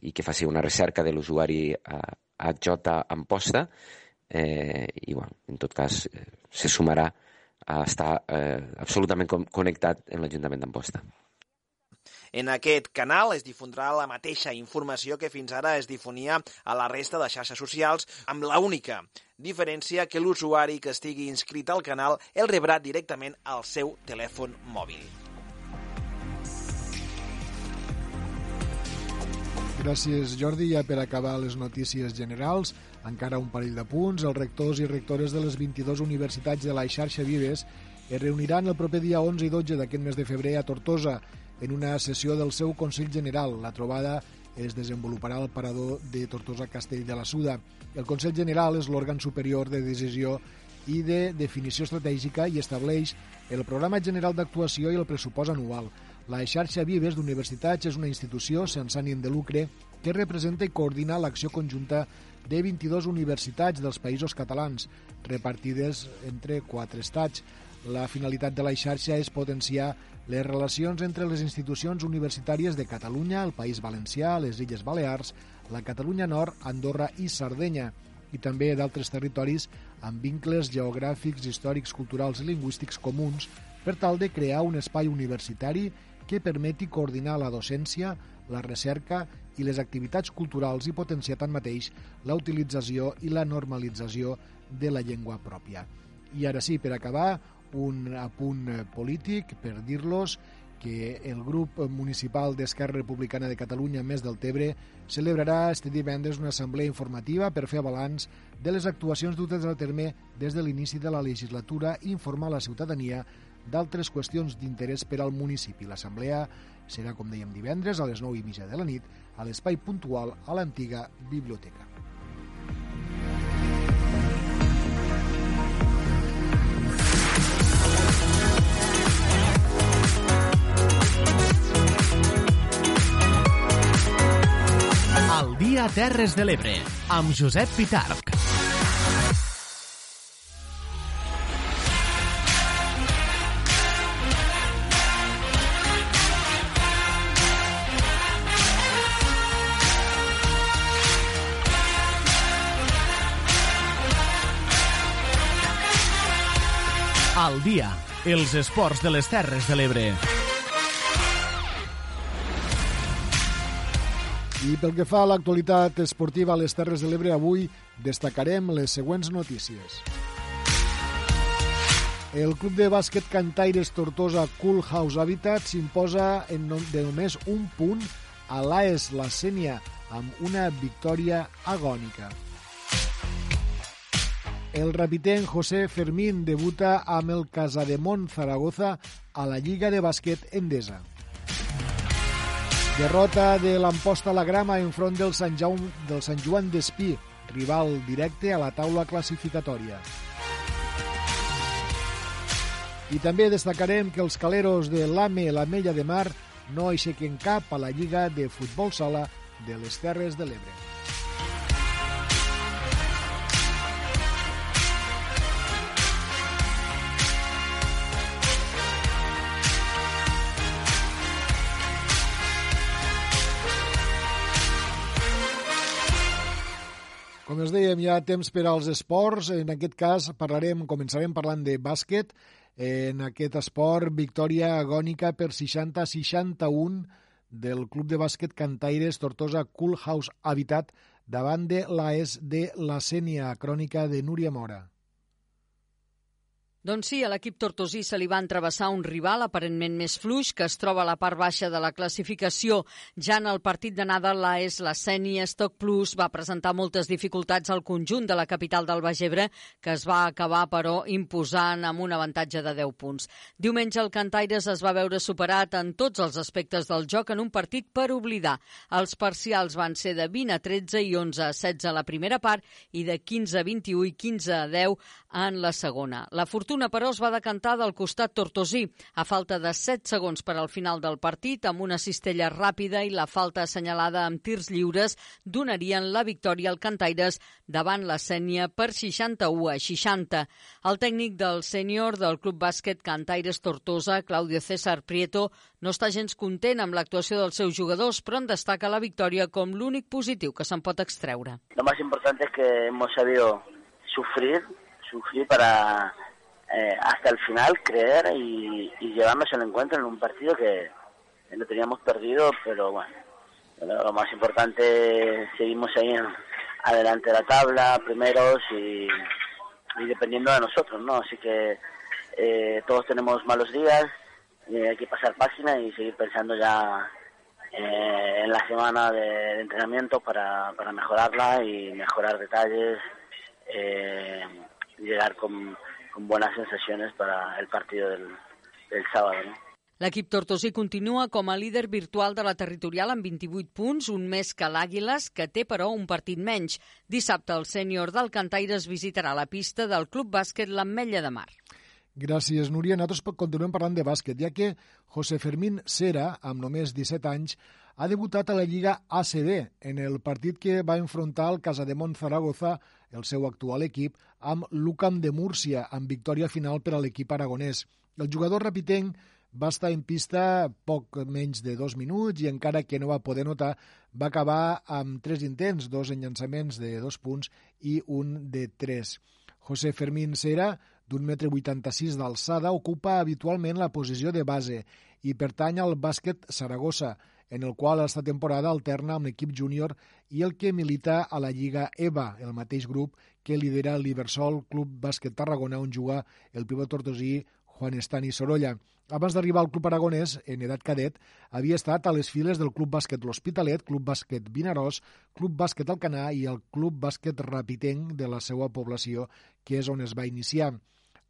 i que faci una recerca de l'usuari HJ Amposta eh, i, bueno, en tot cas, eh, se sumarà a estar eh, absolutament connectat en l'Ajuntament d'Amposta. En aquest canal es difondrà la mateixa informació que fins ara es difonia a la resta de xarxes socials, amb la única diferència que l'usuari que estigui inscrit al canal el rebrà directament al seu telèfon mòbil. Gràcies, Jordi. Ja per acabar les notícies generals, encara un parell de punts. Els rectors i rectores de les 22 universitats de la xarxa Vives es reuniran el proper dia 11 i 12 d'aquest mes de febrer a Tortosa en una sessió del seu Consell General. La trobada es desenvoluparà al parador de Tortosa Castell de la Suda. El Consell General és l'òrgan superior de decisió i de definició estratègica i estableix el programa general d'actuació i el pressupost anual. La xarxa Vives d'Universitats és una institució sense ànim de lucre que representa i coordina l'acció conjunta de 22 universitats dels països catalans, repartides entre quatre estats. La finalitat de la xarxa és potenciar les relacions entre les institucions universitàries de Catalunya, el País Valencià, les Illes Balears, la Catalunya Nord, Andorra i Sardenya, i també d'altres territoris amb vincles geogràfics, històrics, culturals i lingüístics comuns per tal de crear un espai universitari que permeti coordinar la docència, la recerca i les activitats culturals i potenciar tanmateix la utilització i la normalització de la llengua pròpia. I ara sí, per acabar, un apunt polític per dir-los que el grup municipal d'Esquerra Republicana de Catalunya Més del Tebre celebrarà este divendres una assemblea informativa per fer balanç de les actuacions dutes a terme des de l'inici de la legislatura i informar la ciutadania d'altres qüestions d'interès per al municipi. L'assemblea serà, com dèiem, divendres a les 9 i mitja de la nit a l'espai puntual a l'antiga biblioteca. El dia Terres de l'Ebre, amb Josep Pitarc. Els esports de les Terres de l'Ebre. I pel que fa a l'actualitat esportiva a les Terres de l'Ebre, avui destacarem les següents notícies. El club de bàsquet Cantaires Tortosa Cool House Habitat s'imposa en de només un punt a l'AES La Sènia amb una victòria agònica. El rapiten José Fermín debuta amb el Casademont Zaragoza a la Lliga de Bàsquet Endesa. Derrota de l'Amposta la Grama enfront del Sant, Jaume, del Sant Joan d'Espí, rival directe a la taula classificatòria. I també destacarem que els caleros de l'AME, l'Amella de Mar, no aixequen cap a la Lliga de Futbol Sala de les Terres de l'Ebre. Com es dèiem, hi ha temps per als esports. En aquest cas parlarem, començarem parlant de bàsquet. En aquest esport, victòria agònica per 60-61 del Club de Bàsquet Cantaires Tortosa Cool House Habitat davant de l'AES de la Sènia, crònica de Núria Mora. Doncs sí, a l'equip tortosí se li va entrevessar un rival aparentment més fluix que es troba a la part baixa de la classificació. Ja en el partit d'anada la és la Sènia Stock Plus va presentar moltes dificultats al conjunt de la capital del Bagebre que es va acabar però imposant amb un avantatge de 10 punts. Diumenge el Cantaires es va veure superat en tots els aspectes del joc en un partit per oblidar. Els parcials van ser de 20 a 13 i 11 a 16 a la primera part i de 15 a 21 i 15 a 10 en la segona. La fortuna fortuna, però, es va decantar del costat tortosí. A falta de 7 segons per al final del partit, amb una cistella ràpida i la falta assenyalada amb tirs lliures, donarien la victòria al Cantaires davant la Sènia per 61 a 60. El tècnic del sènior del Club Bàsquet Cantaires Tortosa, Claudio César Prieto, no està gens content amb l'actuació dels seus jugadors, però en destaca la victòria com l'únic positiu que se'n pot extreure. Lo más importante es que hemos sabido sufrir, sufrir para eh, hasta el final creer y, y, llevarnos el encuentro en un partido que lo teníamos perdido, pero bueno, lo más importante seguimos ahí en, adelante de la tabla, primeros y, dependiendo de nosotros, ¿no? Así que eh, todos tenemos malos días, y hay que pasar página y seguir pensando ya eh, en la semana de, de entrenamiento para, para, mejorarla y mejorar detalles, eh, llegar con con buenas sensaciones para el partido del, del sábado. ¿no? L'equip tortosí continua com a líder virtual de la territorial amb 28 punts, un més que l'Àguiles, que té però un partit menys. Dissabte el sènior del Cantaires visitarà la pista del Club Bàsquet l'Ametlla de Mar. Gràcies, Núria. Nosaltres continuem parlant de bàsquet, ja que José Fermín Cera, amb només 17 anys, ha debutat a la Lliga ACB en el partit que va enfrontar el Casademont Zaragoza, el seu actual equip, amb l'UCAM de Múrcia, amb victòria final per a l'equip aragonès. El jugador rapitenc va estar en pista poc menys de dos minuts i encara que no va poder notar, va acabar amb tres intents, dos enllançaments de dos punts i un de tres. José Fermín Cera, d'un metre 86 d'alçada, ocupa habitualment la posició de base i pertany al bàsquet Saragossa, en el qual esta temporada alterna amb l'equip júnior i el que milita a la Lliga EVA, el mateix grup que lidera Liversol Club Bàsquet Tarragona, on juga el pivot tortosí Juan Estani Sorolla. Abans d'arribar al club aragonès, en edat cadet, havia estat a les files del Club Bàsquet L'Hospitalet, Club Bàsquet Vinaròs, Club Bàsquet Alcanar i el Club Bàsquet Rapitenc de la seva població, que és on es va iniciar.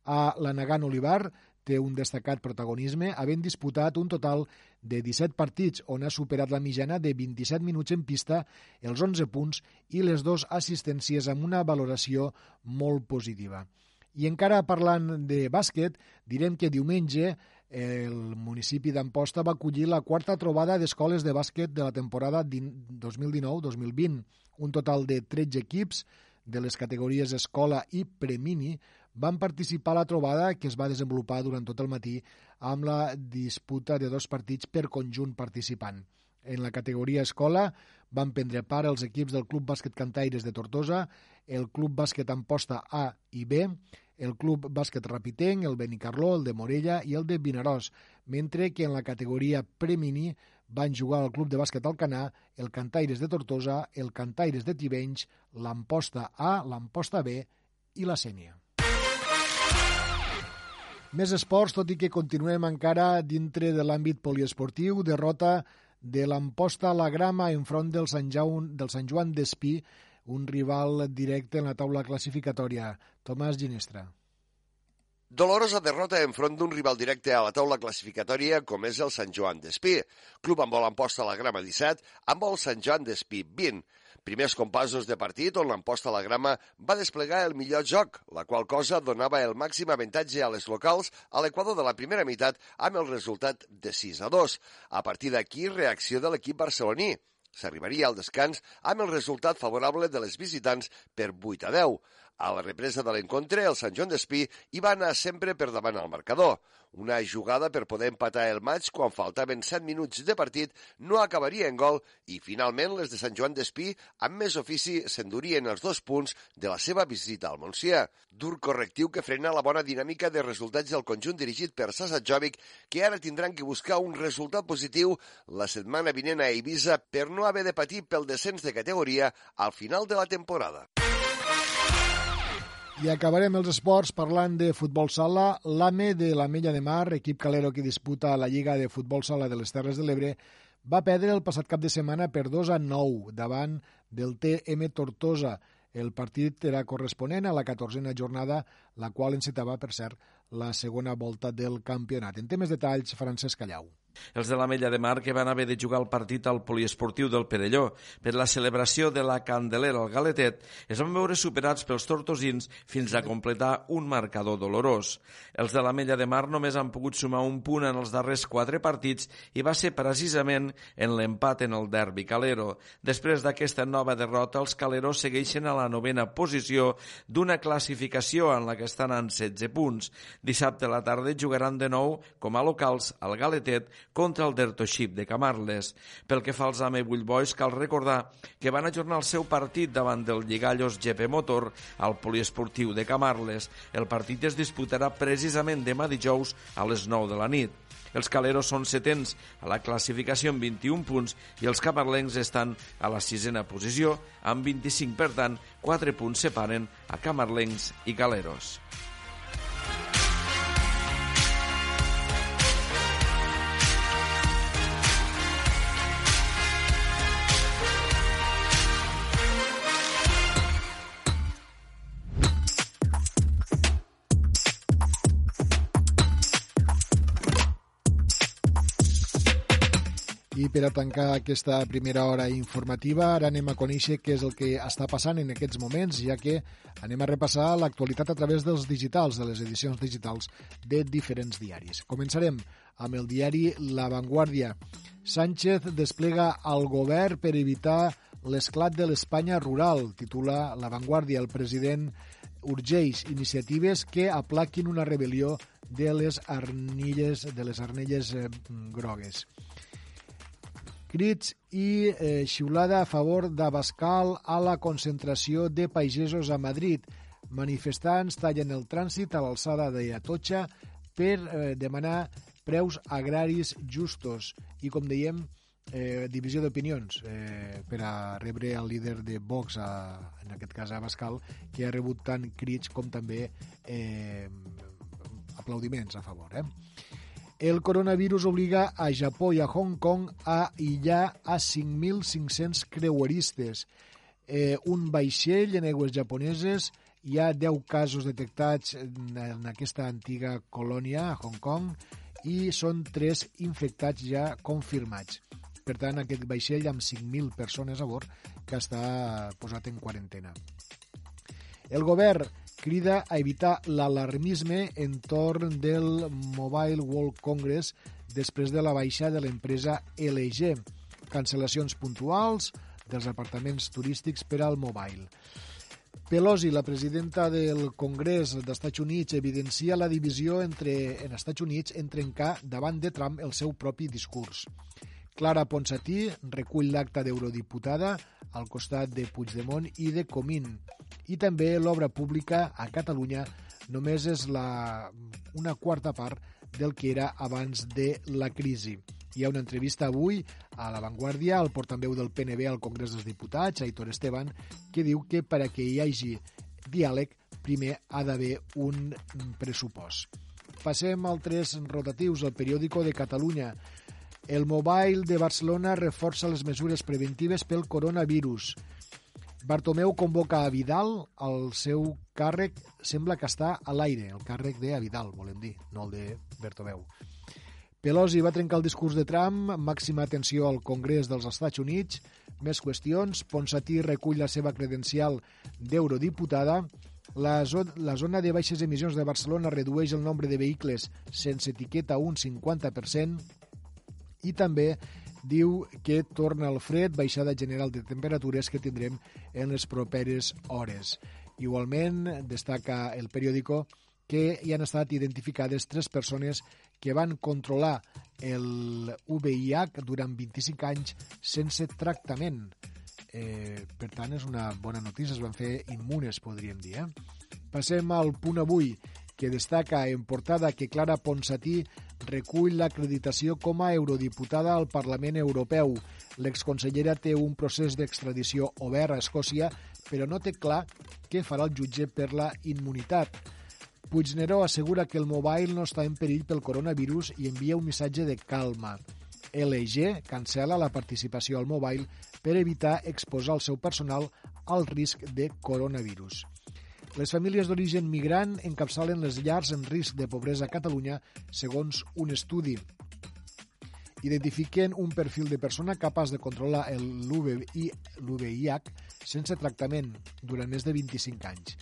A l'Anagan Olivar té un destacat protagonisme, havent disputat un total de 17 partits, on ha superat la mitjana de 27 minuts en pista, els 11 punts i les dues assistències amb una valoració molt positiva. I encara parlant de bàsquet, direm que diumenge el municipi d'Amposta va acollir la quarta trobada d'escoles de bàsquet de la temporada 2019-2020. Un total de 13 equips de les categories escola i premini van participar a la trobada que es va desenvolupar durant tot el matí amb la disputa de dos partits per conjunt participant. En la categoria escola van prendre part els equips del Club Bàsquet Cantaires de Tortosa, el Club Bàsquet Amposta A i B, el Club Bàsquet Rapitenc, el Benicarló, el de Morella i el de Vinaròs, mentre que en la categoria premini van jugar el Club de Bàsquet Alcanar, el Cantaires de Tortosa, el Cantaires de Tivenys, l'Amposta A, l'Amposta B i la Sènia. Més esports, tot i que continuem encara dintre de l'àmbit poliesportiu, derrota de l'Amposta a la Grama enfront del Sant, Joan, del Sant Joan d'Espí, un rival directe en la taula classificatòria. Tomàs Ginestra. Dolorosa derrota enfront d'un rival directe a la taula classificatòria com és el Sant Joan d'Espí. Club amb vol Amposta a la grama 17, amb el Sant Joan d'Espí 20. Primers compassos de partit on l'Amposta a la grama va desplegar el millor joc, la qual cosa donava el màxim avantatge a les locals a l'equador de la primera meitat amb el resultat de 6 a 2. A partir d'aquí, reacció de l'equip barceloní. S'arribaria al descans amb el resultat favorable de les visitants per 8 a 10. A la represa de l'encontre, el Sant Joan d'Espí hi va anar sempre per davant al marcador. Una jugada per poder empatar el maig quan faltaven 7 minuts de partit no acabaria en gol i finalment les de Sant Joan d'Espí amb més ofici s'endurien els dos punts de la seva visita al Montsià. Dur correctiu que frena la bona dinàmica de resultats del conjunt dirigit per Sasa Jovic que ara tindran que buscar un resultat positiu la setmana vinent a Eivissa per no haver de patir pel descens de categoria al final de la temporada. I acabarem els esports parlant de futbol sala. L'AME de la Mella de Mar, equip calero que disputa la Lliga de Futbol Sala de les Terres de l'Ebre, va perdre el passat cap de setmana per 2 a 9 davant del TM Tortosa. El partit era corresponent a la 14a jornada, la qual encetava, per cert, la segona volta del campionat. En temes detalls, Francesc Callau. Els de la Mella de Mar que van haver de jugar el partit al poliesportiu del Perelló per la celebració de la Candelera al Galetet es van veure superats pels tortosins fins a completar un marcador dolorós. Els de la Mella de Mar només han pogut sumar un punt en els darrers quatre partits i va ser precisament en l'empat en el derbi calero. Després d'aquesta nova derrota, els caleros segueixen a la novena posició d'una classificació en la que estan en 16 punts. Dissabte a la tarda jugaran de nou com a locals al Galetet contra el Dertoship de Camarles. Pel que fa als Ame Bull Boys, cal recordar que van ajornar el seu partit davant del Lligallos GP Motor al poliesportiu de Camarles. El partit es disputarà precisament demà dijous a les 9 de la nit. Els caleros són setents a la classificació amb 21 punts i els camarlencs estan a la sisena posició amb 25, per tant, 4 punts separen a camarlencs i caleros. Per a tancar aquesta primera hora informativa, ara anem a conèixer què és el que està passant en aquests moments, ja que anem a repassar l'actualitat a través dels digitals, de les edicions digitals de diferents diaris. Començarem amb el diari La Vanguardia. Sánchez desplega al govern per evitar l'esclat de l'Espanya rural, titula La Vanguardia. El president urgeix iniciatives que aplaquin una rebel·lió de les arnilles de les arnelles eh, grogues crits i eh, xiulada a favor d'Abascal a la concentració de pagesos a Madrid. Manifestants tallen el trànsit a l'alçada de Atocha per eh, demanar preus agraris justos i, com dèiem, eh, divisió d'opinions eh, per a rebre el líder de Vox, a, en aquest cas a Abascal, que ha rebut tant crits com també eh, aplaudiments a favor. Eh? El coronavirus obliga a Japó i a Hong Kong a aïllar a 5.500 creueristes. Eh, un vaixell en aigües japoneses hi ha 10 casos detectats en, aquesta antiga colònia a Hong Kong i són 3 infectats ja confirmats. Per tant, aquest vaixell amb 5.000 persones a bord que està posat en quarantena. El govern crida a evitar l'alarmisme entorn del Mobile World Congress després de la baixa de l'empresa LG. Cancel·lacions puntuals dels apartaments turístics per al mobile. Pelosi, la presidenta del Congrés dels Estats Units, evidencia la divisió entre, en Estats Units en trencar davant de Trump el seu propi discurs. Clara Ponsatí recull l'acta d'eurodiputada al costat de Puigdemont i de Comín. I també l'obra pública a Catalunya només és la, una quarta part del que era abans de la crisi. Hi ha una entrevista avui a La Vanguardia al portaveu del PNB al Congrés dels Diputats, Aitor Esteban, que diu que per a que hi hagi diàleg primer ha d'haver un pressupost. Passem al tres rotatius, el periòdico de Catalunya. El Mobile de Barcelona reforça les mesures preventives pel coronavirus. Bartomeu convoca a Vidal al seu càrrec, sembla que està a l'aire, el càrrec de Vidal, volem dir, no el de Bartomeu. Pelosi va trencar el discurs de Trump, màxima atenció al Congrés dels Estats Units, més qüestions, Ponsatí recull la seva credencial d'eurodiputada, la, zona, la zona de baixes emissions de Barcelona redueix el nombre de vehicles sense etiqueta un 50%, i també diu que torna el fred, baixada general de temperatures que tindrem en les properes hores. Igualment, destaca el periòdico que hi han estat identificades tres persones que van controlar el VIH durant 25 anys sense tractament. Eh, per tant, és una bona notícia, es van fer immunes, podríem dir. Eh? Passem al punt avui, que destaca en portada que Clara Ponsatí recull l'acreditació com a eurodiputada al Parlament Europeu. L'exconsellera té un procés d'extradició obert a Escòcia però no té clar què farà el jutge per la immunitat. Puigneró assegura que el mobile no està en perill pel coronavirus i envia un missatge de calma. LG cancela la participació al mobile per evitar exposar el seu personal al risc de coronavirus. Les famílies d'origen migrant encapçalen les llars en risc de pobresa a Catalunya, segons un estudi. Identifiquen un perfil de persona capaç de controlar l'UVIH sense tractament durant més de 25 anys.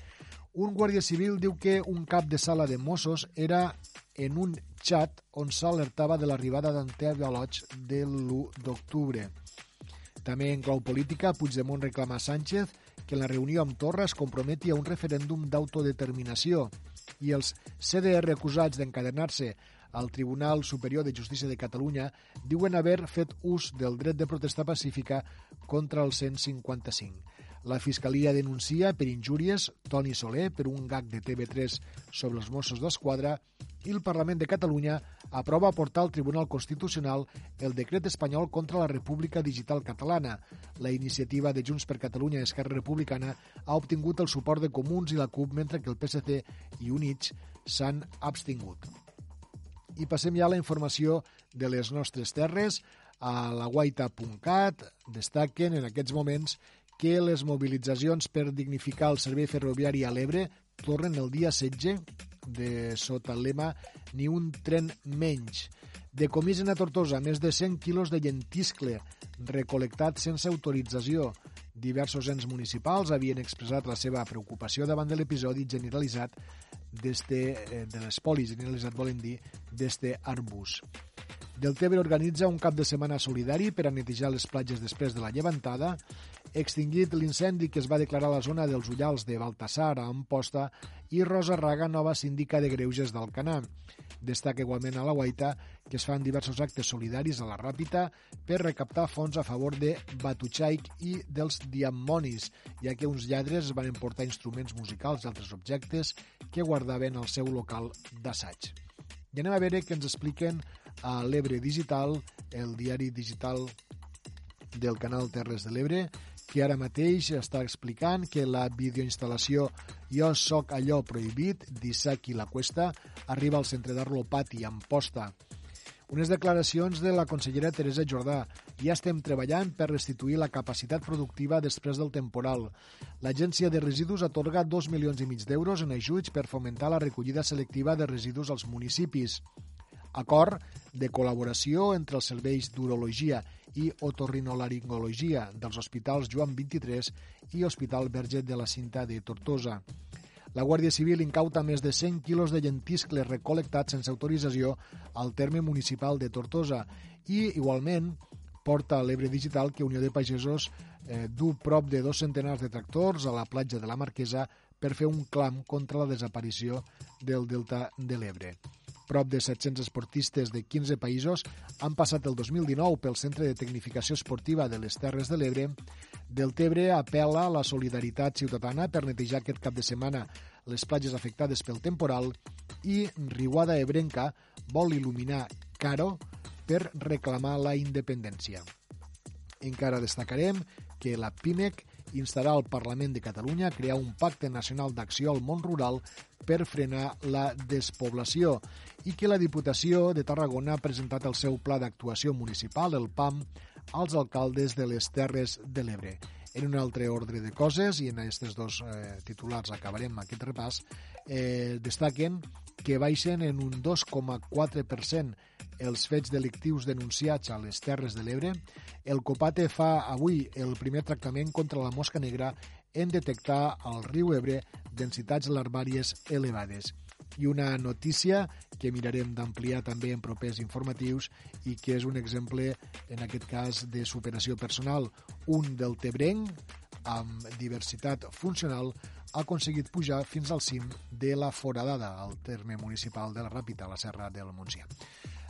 Un guàrdia civil diu que un cap de sala de Mossos era en un xat on s'alertava de l'arribada d'antiavalots de l'1 d'octubre. També en clau política, Puigdemont reclama a Sánchez que en la reunió amb Torra es comprometi a un referèndum d'autodeterminació i els CDR acusats d'encadenar-se al Tribunal Superior de Justícia de Catalunya diuen haver fet ús del dret de protesta pacífica contra el 155. La Fiscalia denuncia per injúries Toni Soler per un gag de TV3 sobre els Mossos d'Esquadra i el Parlament de Catalunya aprova portar al Tribunal Constitucional el decret espanyol contra la República Digital Catalana. La iniciativa de Junts per Catalunya i Esquerra Republicana ha obtingut el suport de Comuns i la CUP, mentre que el PSC i Units s'han abstingut. I passem ja a la informació de les nostres terres. A la guaita.cat destaquen en aquests moments que les mobilitzacions per dignificar el servei ferroviari a l'Ebre tornen el dia 16 de sota el lema Ni un tren menys. Decomisen a Tortosa més de 100 quilos de llentiscle recolectat sense autorització. Diversos ens municipals havien expressat la seva preocupació davant de l'episodi generalitzat d'este, eh, de l'espoli generalitzat, volen dir, d'este arbús. Deltebre organitza un cap de setmana solidari per a netejar les platges després de la llevantada extingit l'incendi que es va declarar a la zona dels Ullals de Baltasar a Amposta i Rosa Raga, nova síndica de Greuges del Canà. Destaca igualment a la Guaita que es fan diversos actes solidaris a la Ràpita per recaptar fons a favor de Batutxaic i dels Diamonis, ja que uns lladres van emportar instruments musicals i altres objectes que guardaven al seu local d'assaig. I anem a veure què ens expliquen a l'Ebre Digital, el diari digital del canal Terres de l'Ebre, que ara mateix està explicant que la videoinstal·lació Jo soc allò prohibit d'Isaac i la Cuesta arriba al centre d'Arlo Pati, Amposta. Unes declaracions de la consellera Teresa Jordà. Ja estem treballant per restituir la capacitat productiva després del temporal. L'Agència de Residus atorga 2 milions i mig d'euros en ajuts per fomentar la recollida selectiva de residus als municipis acord de col·laboració entre els serveis d'urologia i otorrinolaringologia dels hospitals Joan 23 i Hospital Verge de la Cinta de Tortosa. La Guàrdia Civil incauta més de 100 quilos de llentiscles recolectats sense autorització al terme municipal de Tortosa i, igualment, porta a l'Ebre Digital que Unió de Pagesos eh, du prop de dos centenars de tractors a la platja de la Marquesa per fer un clam contra la desaparició del delta de l'Ebre. Prop de 700 esportistes de 15 països han passat el 2019 pel Centre de Tecnificació Esportiva de les Terres de l'Ebre. Del Tebre apela a la solidaritat ciutadana per netejar aquest cap de setmana les platges afectades pel temporal i Riuada Ebrenca vol il·luminar Caro per reclamar la independència. Encara destacarem que la PIMEC instarà al Parlament de Catalunya a crear un pacte nacional d'acció al món rural per frenar la despoblació i que la Diputació de Tarragona ha presentat el seu pla d'actuació municipal, el PAM, als alcaldes de les Terres de l'Ebre. En un altre ordre de coses, i en aquests dos eh, titulars acabarem aquest repàs, eh, destaquen que baixen en un 2,4% els fets delictius denunciats a les Terres de l'Ebre, el Copate fa avui el primer tractament contra la mosca negra en detectar al riu Ebre densitats larvàries elevades. I una notícia que mirarem d'ampliar també en propers informatius i que és un exemple, en aquest cas, de superació personal. Un del Tebrenc, amb diversitat funcional, ha aconseguit pujar fins al cim de la Foradada, al terme municipal de la Ràpita, a la Serra del Montsià.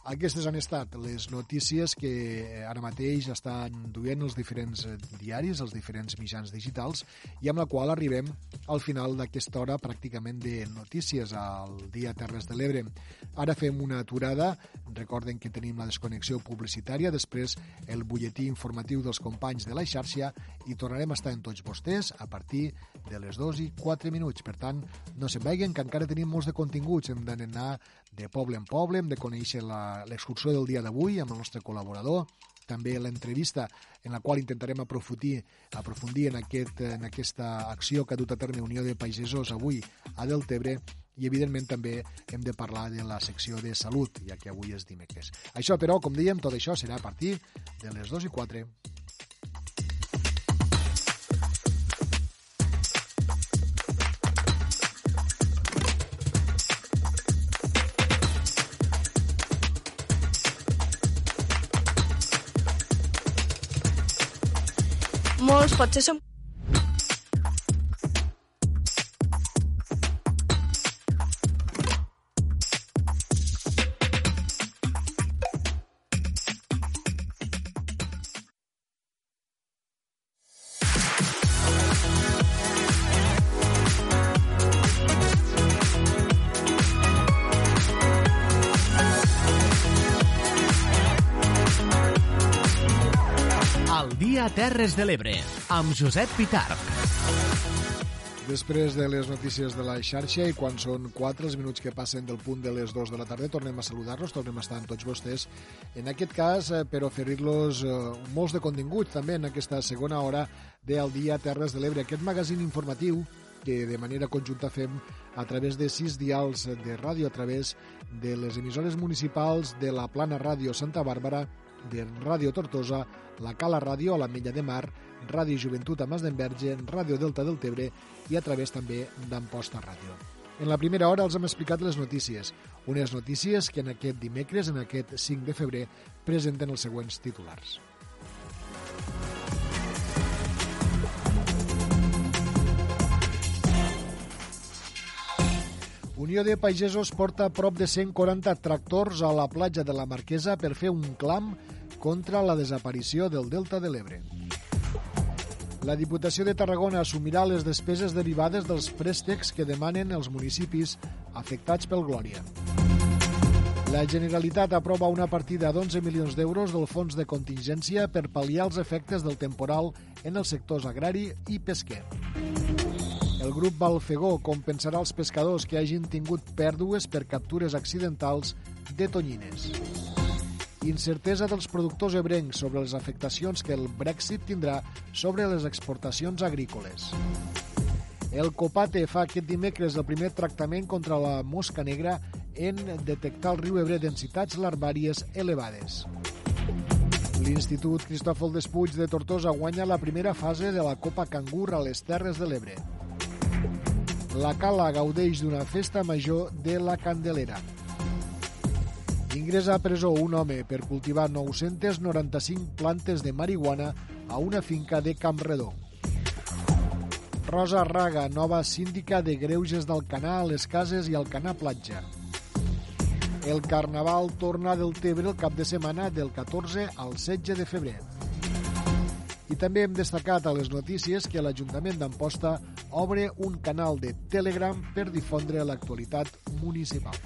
Aquestes han estat les notícies que eh, ara mateix estan duent els diferents eh, diaris, els diferents mitjans digitals, i amb la qual arribem al final d'aquesta hora pràcticament de notícies al dia Terres de l'Ebre. Ara fem una aturada, recorden que tenim la desconnexió publicitària, després el butlletí informatiu dels companys de la xarxa i tornarem a estar en tots vostès a partir de les 2 i 4 minuts. Per tant, no se'n vegin que encara tenim molts de continguts, hem d'anar de poble en poble, hem de conèixer l'excursió del dia d'avui amb el nostre col·laborador, també l'entrevista en la qual intentarem aprofundir, aprofundir en, aquest, en aquesta acció que ha dut a terme Unió de Pagesos avui a Deltebre i evidentment també hem de parlar de la secció de salut, ja que avui és dimecres. Això, però, com dèiem, tot això serà a partir de les 2 i 4. Potser són Terres de l'Ebre, amb Josep Pitarch. Després de les notícies de la xarxa i quan són 4 els minuts que passen del punt de les 2 de la tarda, tornem a saludar-los, tornem a estar amb tots vostès. En aquest cas, eh, per oferir-los eh, molts de continguts també en aquesta segona hora del dia Terres de l'Ebre, aquest magazín informatiu que de manera conjunta fem a través de sis dials de ràdio, a través de les emissores municipals de la Plana Ràdio Santa Bàrbara, de Ràdio Tortosa, la Cala Ràdio a la Mella de Mar, Ràdio Joventut a Mas d'Enverge, Ràdio Delta del Tebre i a través també d'Amposta Ràdio. En la primera hora els hem explicat les notícies, unes notícies que en aquest dimecres, en aquest 5 de febrer, presenten els següents titulars. Unió de Pagesos porta prop de 140 tractors a la platja de la Marquesa per fer un clam contra la desaparició del Delta de l'Ebre. La Diputació de Tarragona assumirà les despeses derivades dels préstecs que demanen els municipis afectats pel Glòria. La Generalitat aprova una partida d'11 milions d'euros del fons de contingència per pal·liar els efectes del temporal en els sectors agrari i pesquer. El grup Balfegó compensarà els pescadors que hagin tingut pèrdues per captures accidentals de tonyines. Incertesa dels productors ebrencs sobre les afectacions que el Brexit tindrà sobre les exportacions agrícoles. El Copate fa aquest dimecres el primer tractament contra la mosca negra en detectar al riu Ebre densitats larvàries elevades. L'Institut Cristòfol Despuig de Tortosa guanya la primera fase de la Copa Cangur a les Terres de l'Ebre la Cala gaudeix d'una festa major de la Candelera. Ingressa a presó un home per cultivar 995 plantes de marihuana a una finca de Campredó. Rosa Raga, nova síndica de Greuges d'Alcanar a les cases i Alcanar Platja. El Carnaval torna del Tebre el cap de setmana del 14 al 16 de febrer. I també hem destacat a les notícies que l'Ajuntament d'Amposta obre un canal de Telegram per difondre l'actualitat municipal.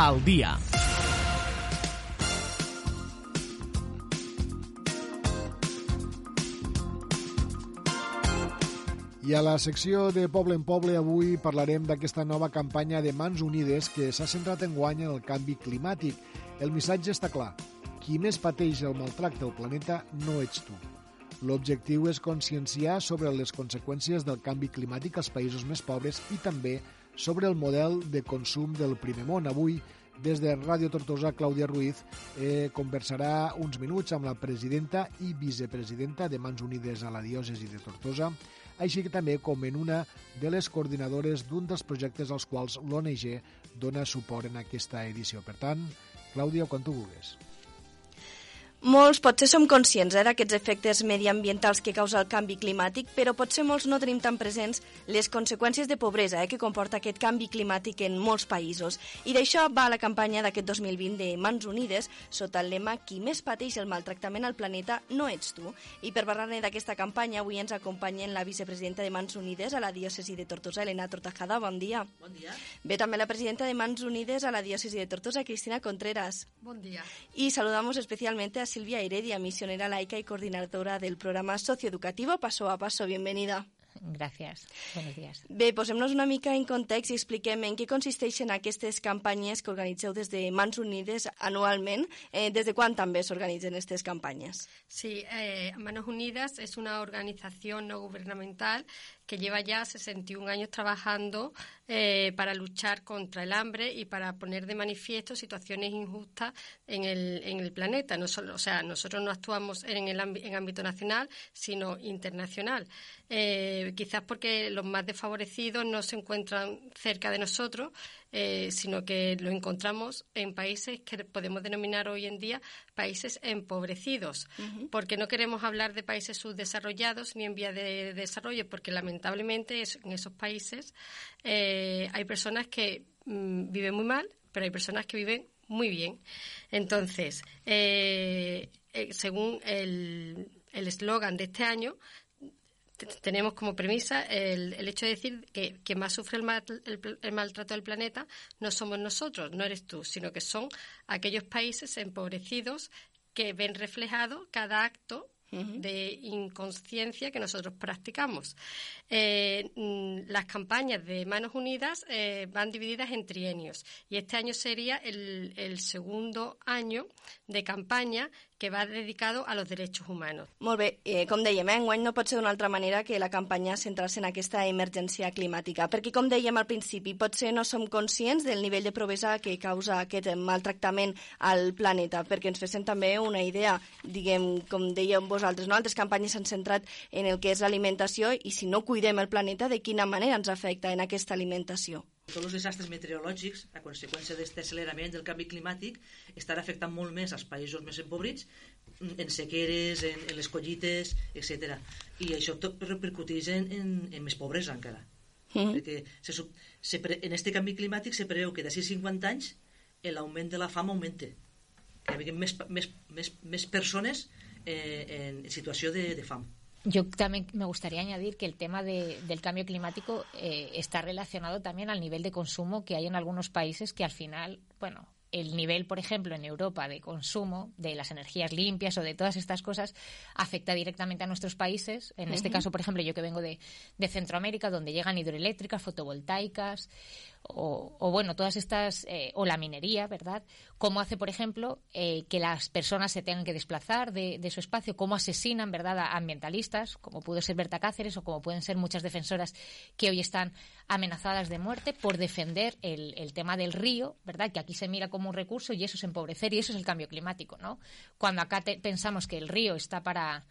Al dia I a la secció de Poble en Poble avui parlarem d'aquesta nova campanya de Mans Unides que s'ha centrat en guany en el canvi climàtic. El missatge està clar. Qui més pateix el maltracte del planeta no ets tu. L'objectiu és conscienciar sobre les conseqüències del canvi climàtic als països més pobres i també sobre el model de consum del primer món. Avui, des de Ràdio Tortosa, Clàudia Ruiz eh, conversarà uns minuts amb la presidenta i vicepresidenta de Mans Unides a la diòcesi de Tortosa, així que també com en una de les coordinadores d'un dels projectes als quals l'ONG dona suport en aquesta edició. Per tant, Clàudia, quan tu vulguis. Molts potser som conscients eh, d'aquests efectes mediambientals que causa el canvi climàtic, però potser molts no tenim tan presents les conseqüències de pobresa eh, que comporta aquest canvi climàtic en molts països. I d'això va la campanya d'aquest 2020 de Mans Unides sota el lema Qui més pateix el maltractament al planeta no ets tu. I per parlar-ne d'aquesta campanya avui ens acompanyen la vicepresidenta de Mans Unides a la diòcesi de Tortosa, Elena Tortajada. Bon dia. Bon dia. Ve també la presidenta de Mans Unides a la diòcesi de Tortosa, Cristina Contreras. Bon dia. Y saludamos especialmente a Silvia Heredia, misionera laica y coordinadora del programa socioeducativo Paso a Paso. Bienvenida. Gràcies. Buenos días. Bé, posem-nos una mica en context i expliquem en què consisteixen aquestes campanyes que organitzeu des de Mans Unides anualment. Eh, des de quan també s'organitzen aquestes campanyes? Sí, eh, Manos Unidas es una organización no gubernamental que lleva ya 61 años trabajando eh, para luchar contra el hambre y para poner de manifiesto situaciones injustas en el, en el planeta. No solo, o sea, nosotros no actuamos en el en ámbito nacional, sino internacional. Eh, quizás porque los más desfavorecidos no se encuentran cerca de nosotros, eh, sino que lo encontramos en países que podemos denominar hoy en día países empobrecidos, uh -huh. porque no queremos hablar de países subdesarrollados ni en vía de, desarrollo, porque lamentablemente es, en esos países eh, hay personas que mmm, viven muy mal, pero hay personas que viven muy bien. Entonces, eh, según el eslogan de este año, tenemos como premisa el, el, hecho de decir que quien más sufre el, mal, el, el, maltrato del planeta no somos nosotros, no eres tú, sino que son aquellos países empobrecidos que ven reflejado cada acto uh -huh. de inconsciencia que nosotros practicamos. Eh, las campañas de Manos Unidas eh, van divididas en trienios y este año sería el, el segundo año de campaña que va dedicado a los derechos humanos. Molt bé, eh, com dèiem, eh, enguany no pot ser d'una altra manera que la campanya centrar-se en aquesta emergència climàtica, perquè, com dèiem al principi, potser no som conscients del nivell de provesa que causa aquest maltractament al planeta, perquè ens fem també una idea, diguem, com dèiem vosaltres, no? altres campanyes s'han centrat en el que és l'alimentació i si no cuidem el planeta, de quina manera ens afecta en aquesta alimentació? Tots els desastres meteorològics, a conseqüència d'aquest accelerament del canvi climàtic, estan afectant molt més als països més empobrits, en sequeres, en, en les collites, etc. I això tot repercuteix en, en, en més pobresa encara. Mm. Perquè se, se, en este canvi climàtic se preveu que d'ací 50 anys l'augment de la fam augmente. Que hi hagi més, més, més, més persones eh, en situació de, de fam. Yo también me gustaría añadir que el tema de, del cambio climático eh, está relacionado también al nivel de consumo que hay en algunos países que al final, bueno, el nivel, por ejemplo, en Europa de consumo de las energías limpias o de todas estas cosas afecta directamente a nuestros países. En uh -huh. este caso, por ejemplo, yo que vengo de, de Centroamérica, donde llegan hidroeléctricas, fotovoltaicas, o, o, bueno, todas estas, eh, o la minería, ¿verdad? Cómo hace, por ejemplo, eh, que las personas se tengan que desplazar de, de, su espacio, cómo asesinan, ¿verdad?, a ambientalistas, como pudo ser Berta Cáceres o como pueden ser muchas defensoras que hoy están amenazadas de muerte por defender el, el tema del río, ¿verdad?, que aquí se mira como un recurso y eso es empobrecer y eso es el cambio climático, ¿no? Cuando acá te, pensamos que el río está para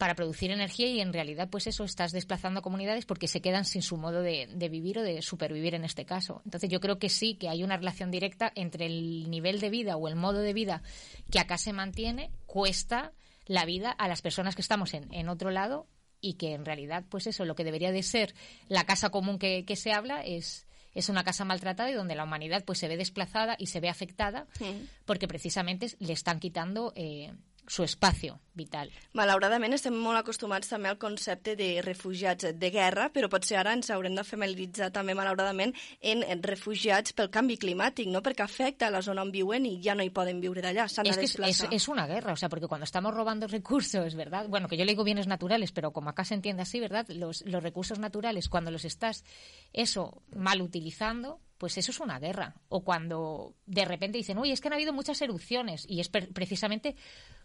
para producir energía y en realidad pues eso estás desplazando comunidades porque se quedan sin su modo de, de, vivir o de supervivir en este caso. Entonces yo creo que sí, que hay una relación directa entre el nivel de vida o el modo de vida que acá se mantiene, cuesta la vida a las personas que estamos en, en otro lado y que en realidad pues eso, lo que debería de ser la casa común que, que se habla es es una casa maltratada y donde la humanidad pues se ve desplazada y se ve afectada sí. porque precisamente le están quitando eh, su espacio vital. Malauradament estem molt acostumats també al concepte de refugiats de guerra, però potser ara ens haurem de familiaritzar també malauradament en refugiats pel canvi climàtic, ¿no? perquè afecta a la zona on viuen i ja no hi poden viure d'allà, s'han de desplaçar. Es, es, una guerra, o sea, porque cuando estamos robando recursos, ¿verdad? Bueno, que yo le digo bienes naturales, pero como acá se entiende así, ¿verdad? Los, los recursos naturales, cuando los estás, eso, mal utilizando, pues eso es una guerra. O cuando de repente dicen, uy, es que han habido muchas erupciones y es precisamente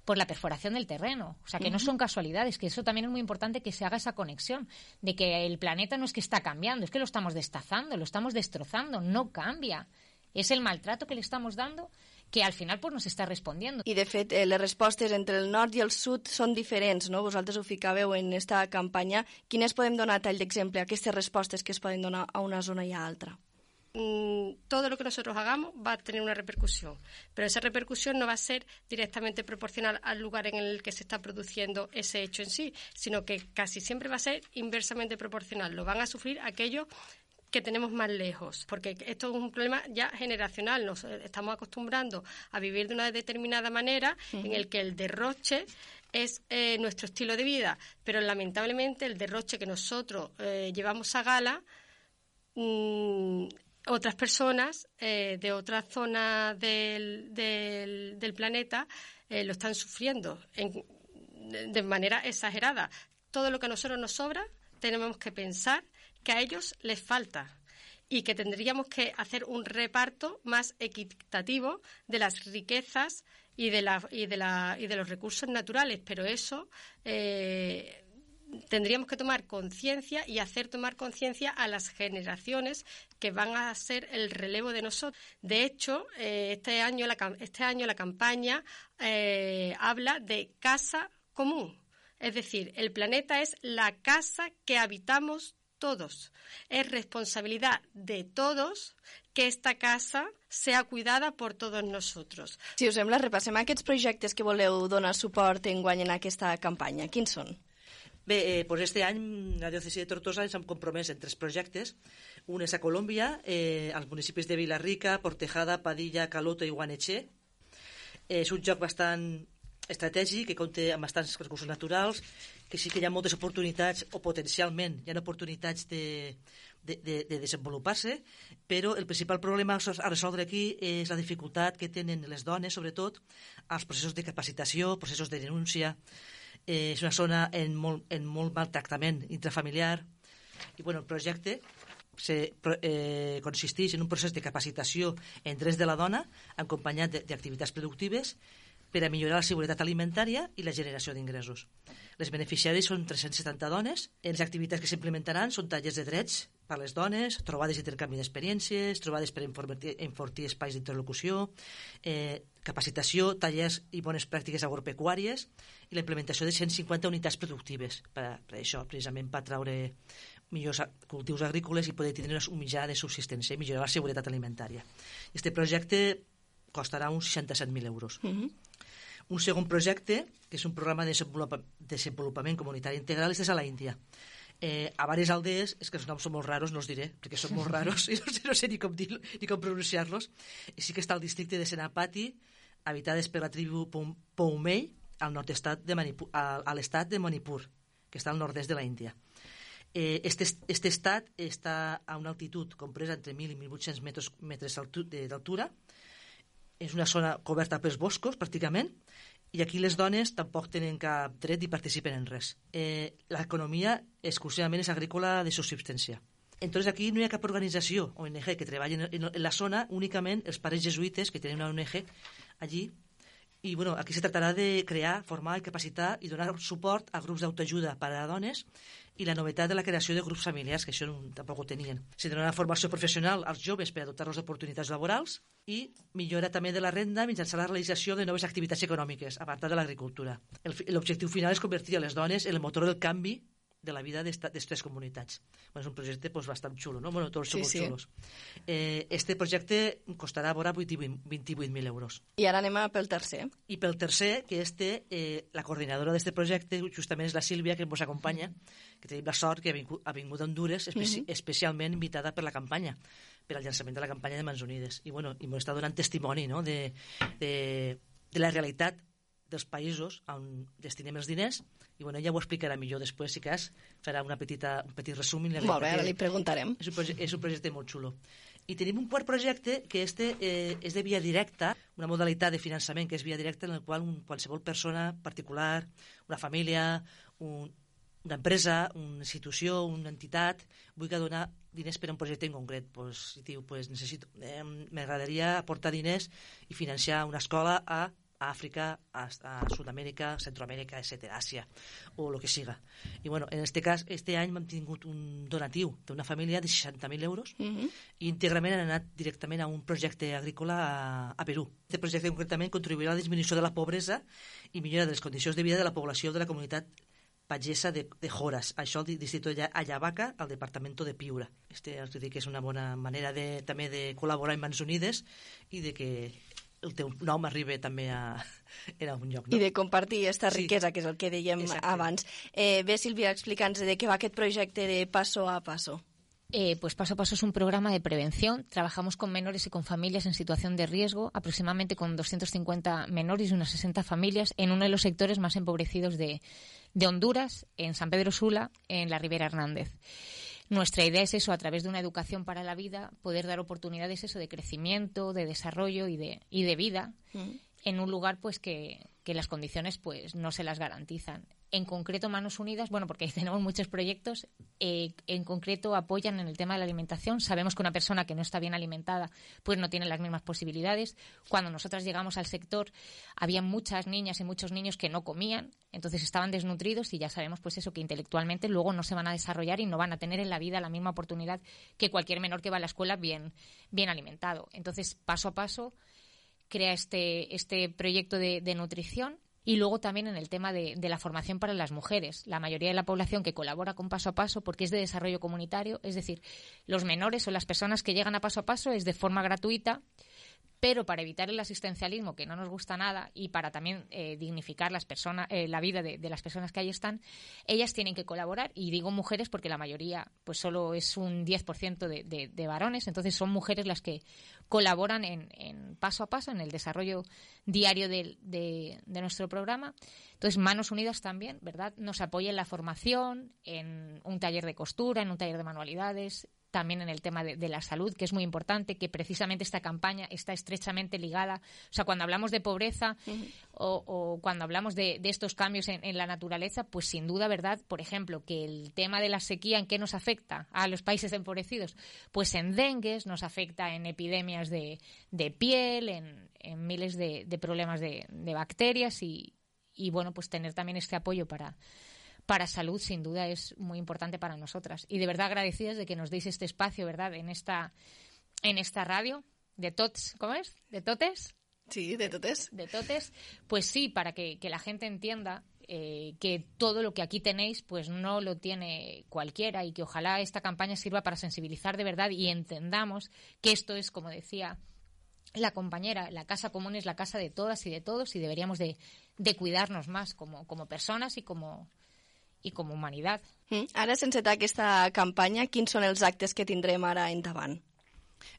por la perforación del terreno. O sea, que uh -huh. no son casualidades, que eso también es muy importante que se haga esa conexión, de que el planeta no es que está cambiando, es que lo estamos destazando, lo estamos destrozando, no cambia. Es el maltrato que le estamos dando que al final pues, nos està respondiendo. I, de fet, eh, les respostes entre el nord i el sud són diferents, no? Vosaltres ho ficàveu en esta campanya. Quines podem donar tall d'exemple, aquestes respostes que es poden donar a una zona i a altra? Mm, todo lo que nosotros hagamos va a tener una repercusión, pero esa repercusión no va a ser directamente proporcional al lugar en el que se está produciendo ese hecho en sí, sino que casi siempre va a ser inversamente proporcional. Lo van a sufrir aquellos que tenemos más lejos, porque esto es un problema ya generacional. Nos eh, estamos acostumbrando a vivir de una determinada manera en el que el derroche es eh, nuestro estilo de vida, pero lamentablemente el derroche que nosotros eh, llevamos a gala mm, otras personas de otras zonas del, del, planeta lo están sufriendo de manera exagerada. Todo lo que a nosotros nos sobra tenemos que pensar que a ellos les falta y que tendríamos que hacer un reparto más equitativo de las riquezas y de, la, y de, la, y de los recursos naturales. Pero eso eh, tendríamos que tomar conciencia y hacer tomar conciencia a las generaciones que van a ser el relevo de nosotros. De hecho, eh, este, año la, este año la campaña eh, habla de casa común. Es decir, el planeta es la casa que habitamos todos. Es responsabilidad de todos que esta casa sea cuidada por todos nosotros. Si us sembla, repassem aquests projectes que voleu donar suport en en aquesta campanya. Quins són? Bé, eh, pues este any la diòcesi de Tortosa ens hem compromès en tres projectes. Un és a Colòmbia, eh, als municipis de Vilarrica, Portejada, Padilla, Caloto i Guanetxe. Eh, és un joc bastant estratègic que compta amb bastants recursos naturals, que sí que hi ha moltes oportunitats, o potencialment hi ha oportunitats de, de, de, de desenvolupar-se, però el principal problema a resoldre aquí és la dificultat que tenen les dones, sobretot, als processos de capacitació, processos de denúncia. Eh, és una zona en molt, en molt maltractament intrafamiliar. I bueno, el projecte se, eh, consisteix en un procés de capacitació en drets de la dona acompanyat d'activitats productives per a millorar la seguretat alimentària i la generació d'ingressos. Les beneficiaris són 370 dones. Les activitats que s'implementaran són tallers de drets per les dones, trobades d'intercanvi d'experiències, trobades per enfortir espais d'interlocució, eh, capacitació, tallers i bones pràctiques agropecuàries i la implementació de 150 unitats productives per, per això, precisament per traure millors cultius agrícoles i poder tenir un mitjà de subsistència i millorar la seguretat alimentària. Este projecte costarà uns 67.000 euros. Mm -hmm. Un segon projecte, que és un programa de desenvolupament comunitari integral, és a la Índia. Eh, a diverses aldees, és que els noms són molt raros, no els diré, perquè són molt raros i no sé, no sé ni com, dir, ni com pronunciar-los. I sí que està el districte de Senapati, habitades per la tribu Poumei, al nord-estat de Manipur, a, a l'estat de Manipur, que està al nord-est de la Índia. Eh, este, este estat està a una altitud compresa entre 1.000 i 1.800 metres, metres d'altura, és una zona coberta pels boscos, pràcticament, i aquí les dones tampoc tenen cap dret i participen en res. Eh, L'economia exclusivament és agrícola de subsistència. Entonces aquí no hi ha cap organització ONG que treballi en, en la zona, únicament els pares jesuïtes que tenen una ONG allí i bueno, aquí se tractarà de crear, formar i capacitar i donar suport a grups d'autoajuda per a dones i la novetat de la creació de grups familiars, que això tampoc ho tenien. Se donarà formació professional als joves per a dotar-los d'oportunitats laborals i millora també de la renda mitjançant la realització de noves activitats econòmiques, a part de l'agricultura. L'objectiu final és convertir a les dones en el motor del canvi de la vida d'aquestes comunitats. Bueno, és un projecte pues, bastant xulo, no? Bueno, tots són sí, xulos. Eh, este projecte costarà vora 28.000 euros. I ara anem pel tercer. I pel tercer, que este, eh, la coordinadora d'aquest projecte justament és la Sílvia, que ens acompanya, que tenim la sort que ha vingut, ha vingut a Honduras, especi mm -hmm. especialment invitada per la campanya, per al llançament de la campanya de Mans Unides. I, bueno, i m'ho està donant testimoni no? de, de, de la realitat dels països on destinem els diners i bueno, ella ho explicarà millor després, si cas, farà una petita, un petit resum. I molt bé, ara li preguntarem. És un, projecte, és un projecte molt xulo. I tenim un quart projecte que este eh, és de via directa, una modalitat de finançament que és via directa en el qual un, qualsevol persona particular, una família, un, una empresa, una institució, una entitat, vulgui donar diners per a un projecte en concret. Pues, si diu, pues, necessito, eh, m'agradaria aportar diners i financiar una escola a a Àfrica, a, a Sud-amèrica, Centroamèrica, etc., Àsia, o el que siga. I bueno, en este cas, este any hem tingut un donatiu d'una família de 60.000 euros mm -hmm. i íntegrament han anat directament a un projecte agrícola a, a Perú. Aquest projecte concretament contribuirà a la disminució de la pobresa i millora de les condicions de vida de la població de la comunitat pagesa de, de Joras, això al distrito de Ayabaca, al departamento de Piura. Este, us dic que és una bona manera de, també de col·laborar amb Mans Unides i de que el teu nom arribi també a, a un lloc. No? I de compartir aquesta riquesa, sí. que és el que dèiem Exacte. abans. Eh, bé, Sílvia, explica'ns de què va aquest projecte de Paso a Paso. Eh, pues Paso a Paso es un programa de prevención. Trabajamos con menores y con familias en situación de riesgo, aproximadamente con 250 menores y unas 60 familias en uno de los sectores más empobrecidos de, de Honduras, en San Pedro Sula, en la Ribera Hernández. Nuestra idea es eso, a través de una educación para la vida, poder dar oportunidades eso de crecimiento, de desarrollo y de, y de vida mm. en un lugar pues que, que las condiciones pues no se las garantizan en concreto Manos Unidas, bueno, porque tenemos muchos proyectos, eh, en concreto apoyan en el tema de la alimentación. Sabemos que una persona que no está bien alimentada, pues no tiene las mismas posibilidades. Cuando nosotras llegamos al sector, había muchas niñas y muchos niños que no comían, entonces estaban desnutridos y ya sabemos, pues eso, que intelectualmente luego no se van a desarrollar y no van a tener en la vida la misma oportunidad que cualquier menor que va a la escuela bien, bien alimentado. Entonces, paso a paso, crea este, este proyecto de, de nutrición y luego también en el tema de, de, la formación para las mujeres. La mayoría de la población que colabora con Paso a Paso, porque es de desarrollo comunitario, es decir, los menores o las personas que llegan a Paso a Paso es de forma gratuita pero para evitar el asistencialismo, que no nos gusta nada, y para también eh, dignificar las personas, eh, la vida de, de, las personas que ahí están, ellas tienen que colaborar, y digo mujeres porque la mayoría pues solo es un 10% de, de, de, varones, entonces son mujeres las que colaboran en, en paso a paso en el desarrollo diario de, nuestro programa. Entonces, Manos Unidas también, ¿verdad? Nos apoya en la formación, en un taller de costura, en un taller de manualidades, también en el tema de, de, la salud, que es muy importante, que precisamente esta campaña está estrechamente ligada. O sea, cuando hablamos de pobreza uh -huh. o, o, cuando hablamos de, de estos cambios en, en, la naturaleza, pues sin duda, ¿verdad? Por ejemplo, que el tema de la sequía, ¿en qué nos afecta a los países empobrecidos? Pues en dengues, nos afecta en epidemias de, de piel, en, en miles de, problemas de, de bacterias y, y, bueno, pues tener también este apoyo para para salud, sin duda, es muy importante para nosotras. Y de verdad agradecidas de que nos deis este espacio, ¿verdad?, en esta, en esta radio de tots, ¿cómo es? ¿De totes? Sí, de totes. De totes. Pues sí, para que, que la gente entienda eh, que todo lo que aquí tenéis pues no lo tiene cualquiera y que ojalá esta campaña sirva para sensibilizar de verdad y entendamos que esto es, como decía la compañera, la casa común es la casa de todas y de todos y deberíamos de, de cuidarnos más como, como personas y como, i com a humanitat. Mm. Ara, sense aquesta campanya, quins són els actes que tindrem ara endavant?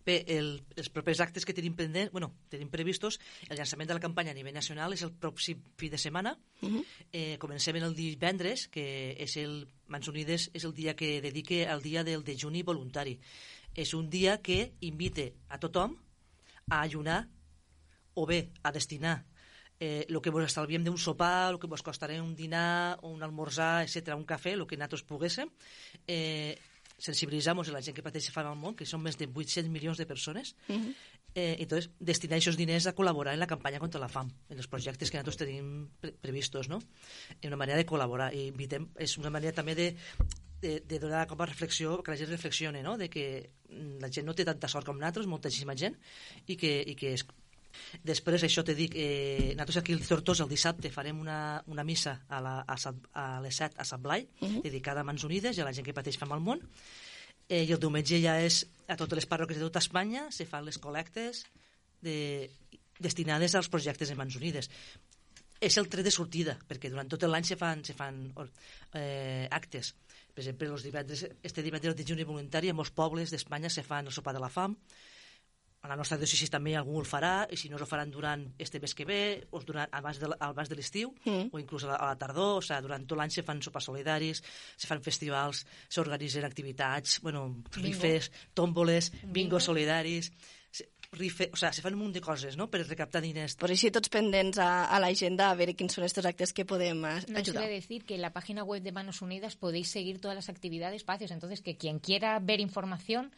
Bé, el, els propers actes que tenim pendent, bueno, tenim previstos, el llançament de la campanya a nivell nacional és el pròxim fi de setmana. Uh -huh. eh, comencem el divendres, que és el Mans Unides, és el dia que dedique al dia del dejuni voluntari. És un dia que invite a tothom a ayunar o bé a destinar eh, el que vos estalviem d'un sopar, el que vos costarà un dinar, un almorzar, etc, un cafè, el que nosaltres poguéssim, eh, sensibilitzamos a la gent que pateix fam al món, que són més de 800 milions de persones, uh -huh. eh, entonces destinar aquests diners a col·laborar en la campanya contra la fam, en els projectes que nosaltres tenim pre previstos, no? És una manera de col·laborar i invitem, és una manera també de, de, de donar com a reflexió, que la gent reflexione, no? de que la gent no té tanta sort com nosaltres, moltíssima gent, i que, i que és Després, això te dic, eh, nosaltres aquí al Tortosa el dissabte farem una, una missa a, la, a, a les 7 a Sant Blai, uh -huh. dedicada a Mans Unides i a la gent que pateix fam al món. Eh, I el diumenge ja és a totes les parroquies de tota Espanya, se fan les col·lectes de, destinades als projectes de Mans Unides. És el tret de sortida, perquè durant tot l'any se fan, se fan eh, actes. Per exemple, els divendres, este divendres de juny voluntari, a molts pobles d'Espanya se fan el sopar de la fam, a la nostra diòcesi també algú el farà, i si no ho faran durant este mes que ve, o durant, abans de, abans de l'estiu, mm. o inclús a la, a la tardor, o sigui, durant tot l'any se fan sopars solidaris, se fan festivals, s'organitzen activitats, bueno, rifes, tòmboles, bingo, solidaris, rife, o sigui, se fan un munt de coses, no?, per recaptar diners. Per així tots pendents a, a l'agenda a veure quins són estos actes que podem eh, ayudar. No decir que en la página web de Manos Unidas podéis seguir todas las actividades, espacios, entonces que quien quiera ver información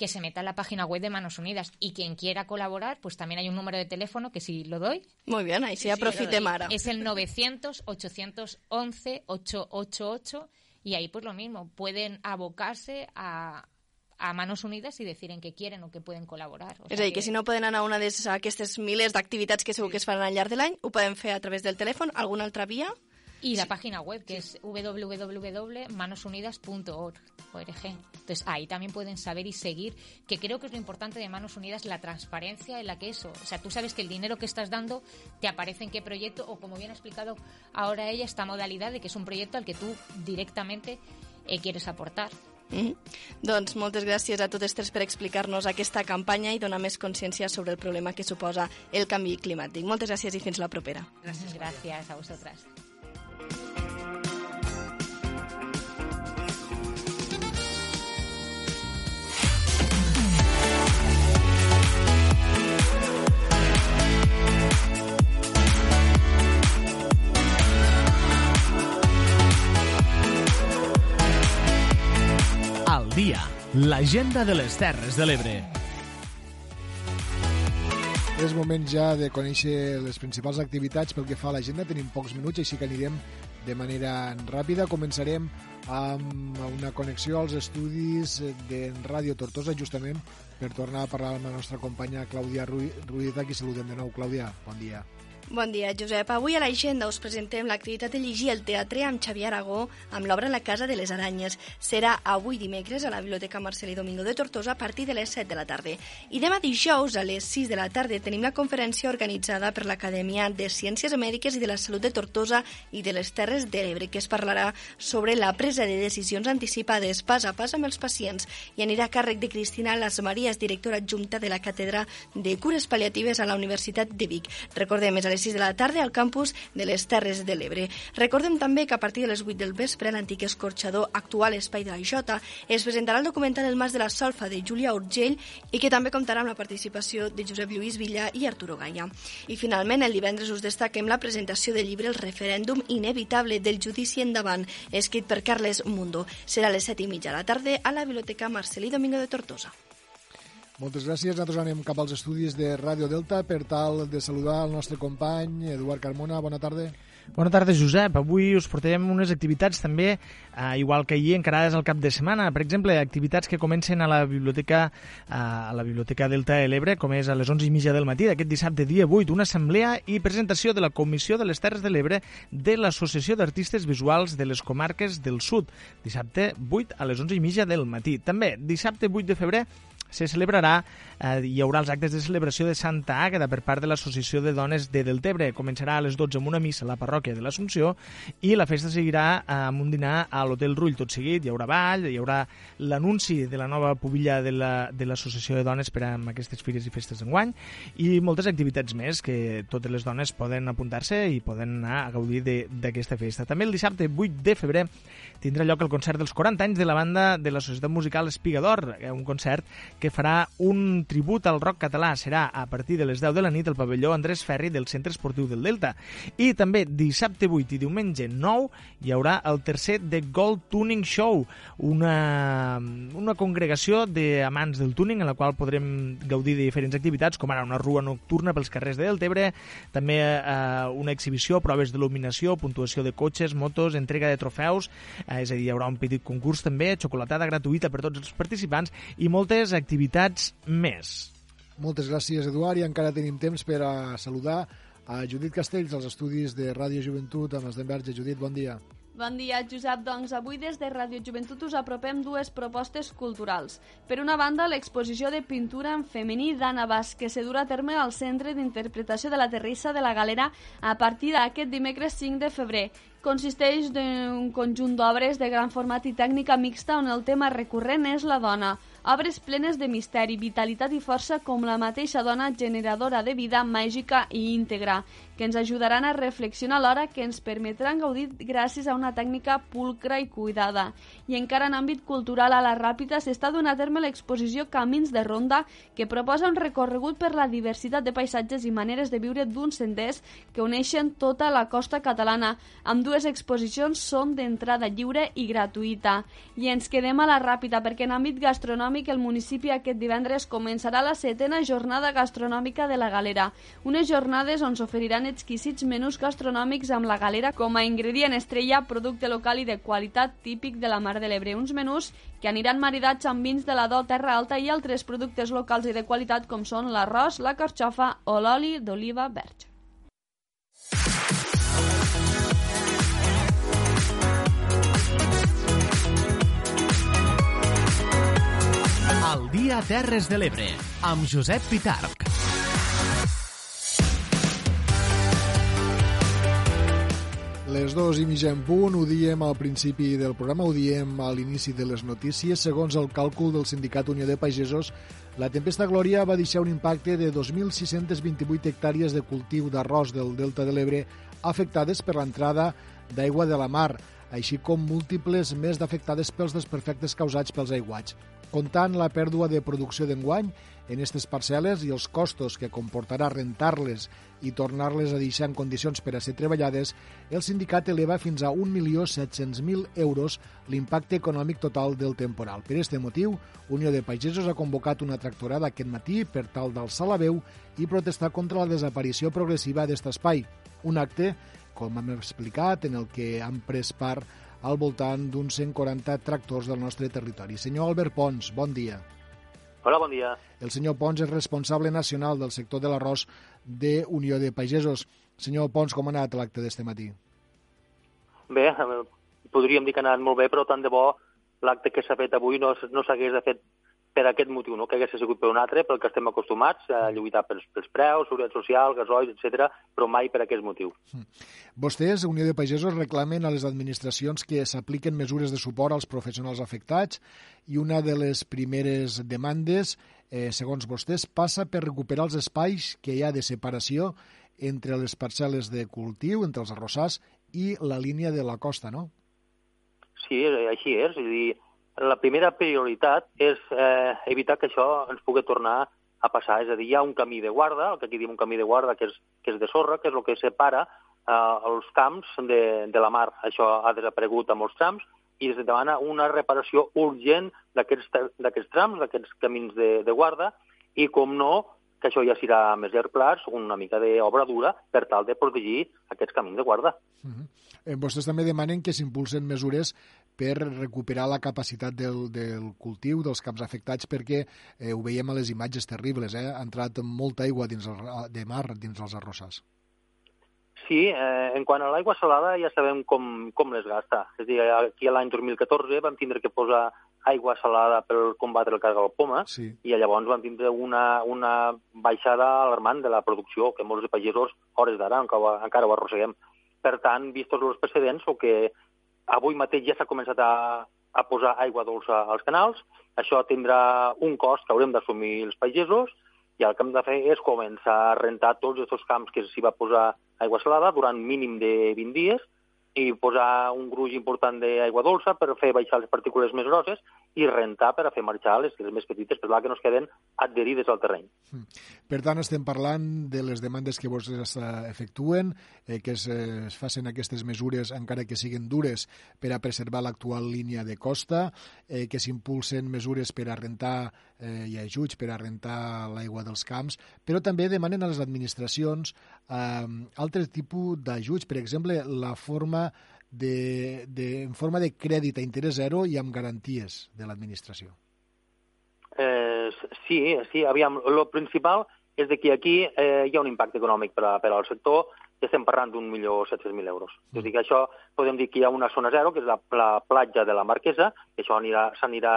que se meta en la página web de Manos Unidas. Y quien quiera colaborar, pues también hay un número de teléfono que si lo doy. Muy bien, ahí sí, aprofite Mara. Es el 900-811-888 y ahí pues lo mismo, pueden abocarse a, a Manos Unidas i decir en què quieren o que pueden col·laborar. O és a dir, que... que si no poden anar a una d'aquestes milers d'activitats que segur sí. que es faran al llarg de l'any, ho poden fer a través del telèfon, alguna altra via? Y la página web, que es www.manosunidas.org. Entonces ahí también pueden saber y seguir, que creo que es lo importante de Manos Unidas, la transparencia en la que eso, o sea, tú sabes que el dinero que estás dando te aparece en qué proyecto o como bien ha explicado ahora ella, esta modalidad de que es un proyecto al que tú directamente eh, quieres aportar. Mm -hmm. Doncs moltes gràcies a totes tres per explicar-nos aquesta campanya i donar més consciència sobre el problema que suposa el canvi climàtic. Moltes gràcies i fins la propera. Gràcies, gràcies a vosaltres. Dia, l'agenda de les Terres de l'Ebre. És moment ja de conèixer les principals activitats pel que fa a l'agenda. Tenim pocs minuts, així que anirem de manera ràpida. Començarem amb una connexió als estudis de Ràdio Tortosa, justament per tornar a parlar amb la nostra companya Clàudia Ruiz, a qui saludem de nou. Clàudia, bon dia. Bon dia, Josep. Avui a l'agenda us presentem l'activitat de llegir el teatre amb Xavier Aragó amb l'obra La Casa de les Aranyes. Serà avui dimecres a la Biblioteca Marcelí Domingo de Tortosa a partir de les 7 de la tarda. I demà dijous a les 6 de la tarda tenim la conferència organitzada per l'Acadèmia de Ciències Mèdiques i de la Salut de Tortosa i de les Terres de l'Ebre, que es parlarà sobre la presa de decisions anticipades pas a pas amb els pacients i anirà a càrrec de Cristina Las Maries, directora adjunta de la Càtedra de Cures Paliatives a la Universitat de Vic. Recordem, és a les 6 de la tarda al campus de les Terres de l'Ebre. Recordem també que a partir de les 8 del vespre l'antic escorxador actual Espai de la Jota es presentarà el documental El Mas de la Solfa de Júlia Urgell i que també comptarà amb la participació de Josep Lluís Villa i Arturo Gaia. I finalment el divendres us destaquem la presentació del llibre El referèndum inevitable del judici endavant, escrit per Carles Mundo. Serà a les 7 i mitja de la tarda a la Biblioteca Marcelí Domingo de Tortosa. Moltes gràcies. Nosaltres anem cap als estudis de Ràdio Delta per tal de saludar el nostre company Eduard Carmona. Bona tarda. Bona tarda, Josep. Avui us portarem unes activitats també, eh, igual que ahir, encarades al cap de setmana. Per exemple, activitats que comencen a la biblioteca, eh, a la biblioteca Delta de l'Ebre, com és a les 11 i mitja del matí d'aquest dissabte, dia 8, una assemblea i presentació de la Comissió de les Terres de l'Ebre de l'Associació d'Artistes Visuals de les Comarques del Sud. Dissabte 8 a les 11 i mitja del matí. També, dissabte 8 de febrer, se celebrarà, eh, hi haurà els actes de celebració de Santa Àgueda per part de l'Associació de Dones de Deltebre. Començarà a les 12 amb una missa a la parròquia de l'Assumpció i la festa seguirà amb un dinar a l'Hotel Rull. Tot seguit hi haurà ball, hi haurà l'anunci de la nova pubilla de l'Associació la, de, de Dones per a aquestes fires i festes d'enguany i moltes activitats més que totes les dones poden apuntar-se i poden anar a gaudir d'aquesta festa. També el dissabte 8 de febrer tindrà lloc el concert dels 40 anys de la banda de la Societat Musical Espigador, un concert que farà un tribut al rock català. Serà a partir de les 10 de la nit al pavelló Andrés Ferri del Centre Esportiu del Delta. I també dissabte 8 i diumenge 9 hi haurà el tercer The Gold Tuning Show, una, una congregació d'amants del tuning en la qual podrem gaudir de diferents activitats, com ara una rua nocturna pels carrers de Deltebre, també eh, una exhibició, proves d'il·luminació, puntuació de cotxes, motos, entrega de trofeus, eh, és a dir, hi haurà un petit concurs també, xocolatada gratuïta per tots els participants i moltes activitats més. Moltes gràcies, Eduard, i encara tenim temps per a saludar a Judit Castells, als estudis de Ràdio Joventut, amb els d'Enverge. Judit, bon dia. Bon dia, Josep. Doncs avui des de Ràdio Joventut us apropem dues propostes culturals. Per una banda, l'exposició de pintura en femení d'Anna Bas, que se durà a terme al Centre d'Interpretació de la Terrissa de la Galera a partir d'aquest dimecres 5 de febrer. Consisteix en un conjunt d'obres de gran format i tècnica mixta on el tema recurrent és la dona. Obres plenes de misteri, vitalitat i força com la mateixa dona generadora de vida màgica i íntegra, que ens ajudaran a reflexionar alhora que ens permetran gaudir gràcies a una tècnica pulcra i cuidada. I encara en àmbit cultural a la Ràpita s'està donant a terme l'exposició Camins de Ronda, que proposa un recorregut per la diversitat de paisatges i maneres de viure d'uns senders que uneixen tota la costa catalana. Amb dues exposicions són d'entrada lliure i gratuïta. I ens quedem a la Ràpita perquè en àmbit gastronòmic, el municipi aquest divendres començarà la setena jornada gastronòmica de la Galera. Unes jornades on s'oferiran exquisits menús gastronòmics amb la galera com a ingredient estrella, producte local i de qualitat típic de la Mar de l'Ebre. Uns menús que aniran maridats amb vins de la Dó, Terra Alta i altres productes locals i de qualitat com són l'arròs, la carxofa o l'oli d'oliva verge. El dia Terres de l'Ebre, amb Josep Pitarch. Les dues i mitja en punt, ho diem al principi del programa, ho diem a l'inici de les notícies. Segons el càlcul del Sindicat Unió de Pagesos, la tempesta Glòria va deixar un impacte de 2.628 hectàrees de cultiu d'arròs del Delta de l'Ebre afectades per l'entrada d'aigua de la mar, així com múltiples més d'afectades pels desperfectes causats pels aiguats. Comptant la pèrdua de producció d'enguany en aquestes parcel·les i els costos que comportarà rentar-les i tornar-les a deixar en condicions per a ser treballades, el sindicat eleva fins a 1.700.000 euros l'impacte econòmic total del temporal. Per aquest motiu, Unió de Pagesos ha convocat una tractorada aquest matí per tal d'alçar la veu i protestar contra la desaparició progressiva d'aquest espai. Un acte, com hem explicat, en el que han pres part al voltant d'uns 140 tractors del nostre territori. Senyor Albert Pons, bon dia. Hola, bon dia. El senyor Pons és responsable nacional del sector de l'arròs de Unió de Pagesos. Senyor Pons, com ha anat l'acte d'este matí? Bé, podríem dir que ha anat molt bé, però tant de bo l'acte que s'ha fet avui no, no s'hagués fet per aquest motiu, no? que hagués sigut per un altre, pel que estem acostumats a lluitar pels, pels preus, seguretat social, gasoil, etc, però mai per aquest motiu. Hm. Vostès, Unió de Pagesos, reclamen a les administracions que s'apliquen mesures de suport als professionals afectats i una de les primeres demandes, eh, segons vostès, passa per recuperar els espais que hi ha de separació entre les parcel·les de cultiu, entre els arrossars i la línia de la costa, no? Sí, així és. És a dir, la primera prioritat és eh, evitar que això ens pugui tornar a passar. És a dir, hi ha un camí de guarda, el que aquí diem un camí de guarda, que és, que és de sorra, que és el que separa eh, els camps de, de la mar. Això ha desaparegut a molts trams i es demana una reparació urgent d'aquests trams, d'aquests camins de, de guarda, i, com no, que això ja serà més llarg una mica d'obra dura per tal de protegir aquests camins de guarda. Uh -huh. eh, vostès també demanen que s'impulsen mesures per recuperar la capacitat del, del cultiu dels camps afectats perquè eh, ho veiem a les imatges terribles, eh? ha entrat molta aigua dins el, de mar dins els arrossars. Sí, eh, en quant a l'aigua salada ja sabem com, com les gasta. És a dir, aquí l'any 2014 vam tindre que posar aigua salada per combatre el cargo poma sí. i llavors vam tindre una, una baixada alarmant de la producció, que molts de pagesos, hores d'ara, encara, encara ho arrosseguem. Per tant, vistos els precedents, o que avui mateix ja s'ha començat a, a posar aigua dolça als canals, això tindrà un cost que haurem d'assumir els pagesos, i el que hem de fer és començar a rentar tots aquests camps que s'hi va posar aigua salada durant mínim de 20 dies, i posar un gruix important d'aigua dolça per fer baixar les partícules més grosses i rentar per a fer marxar les, les més petites, per que no es queden adherides al terreny. Hmm. Per tant, estem parlant de les demandes que vostès efectuen, eh, que es, eh, es facin aquestes mesures, encara que siguin dures, per a preservar l'actual línia de costa, eh, que s'impulsen mesures per a rentar eh, i ajuts per a rentar l'aigua dels camps, però també demanen a les administracions eh, altres tipus d'ajuts, per exemple, la forma de, de, en forma de crèdit a interès zero i amb garanties de l'administració. Eh, sí, sí, aviam, el principal és de que aquí eh, hi ha un impacte econòmic per, a, per al sector que estem parlant d'un milió set mil euros. Mm. És a dir, que això podem dir que hi ha una zona zero, que és la, la platja de la Marquesa, que això s'anirà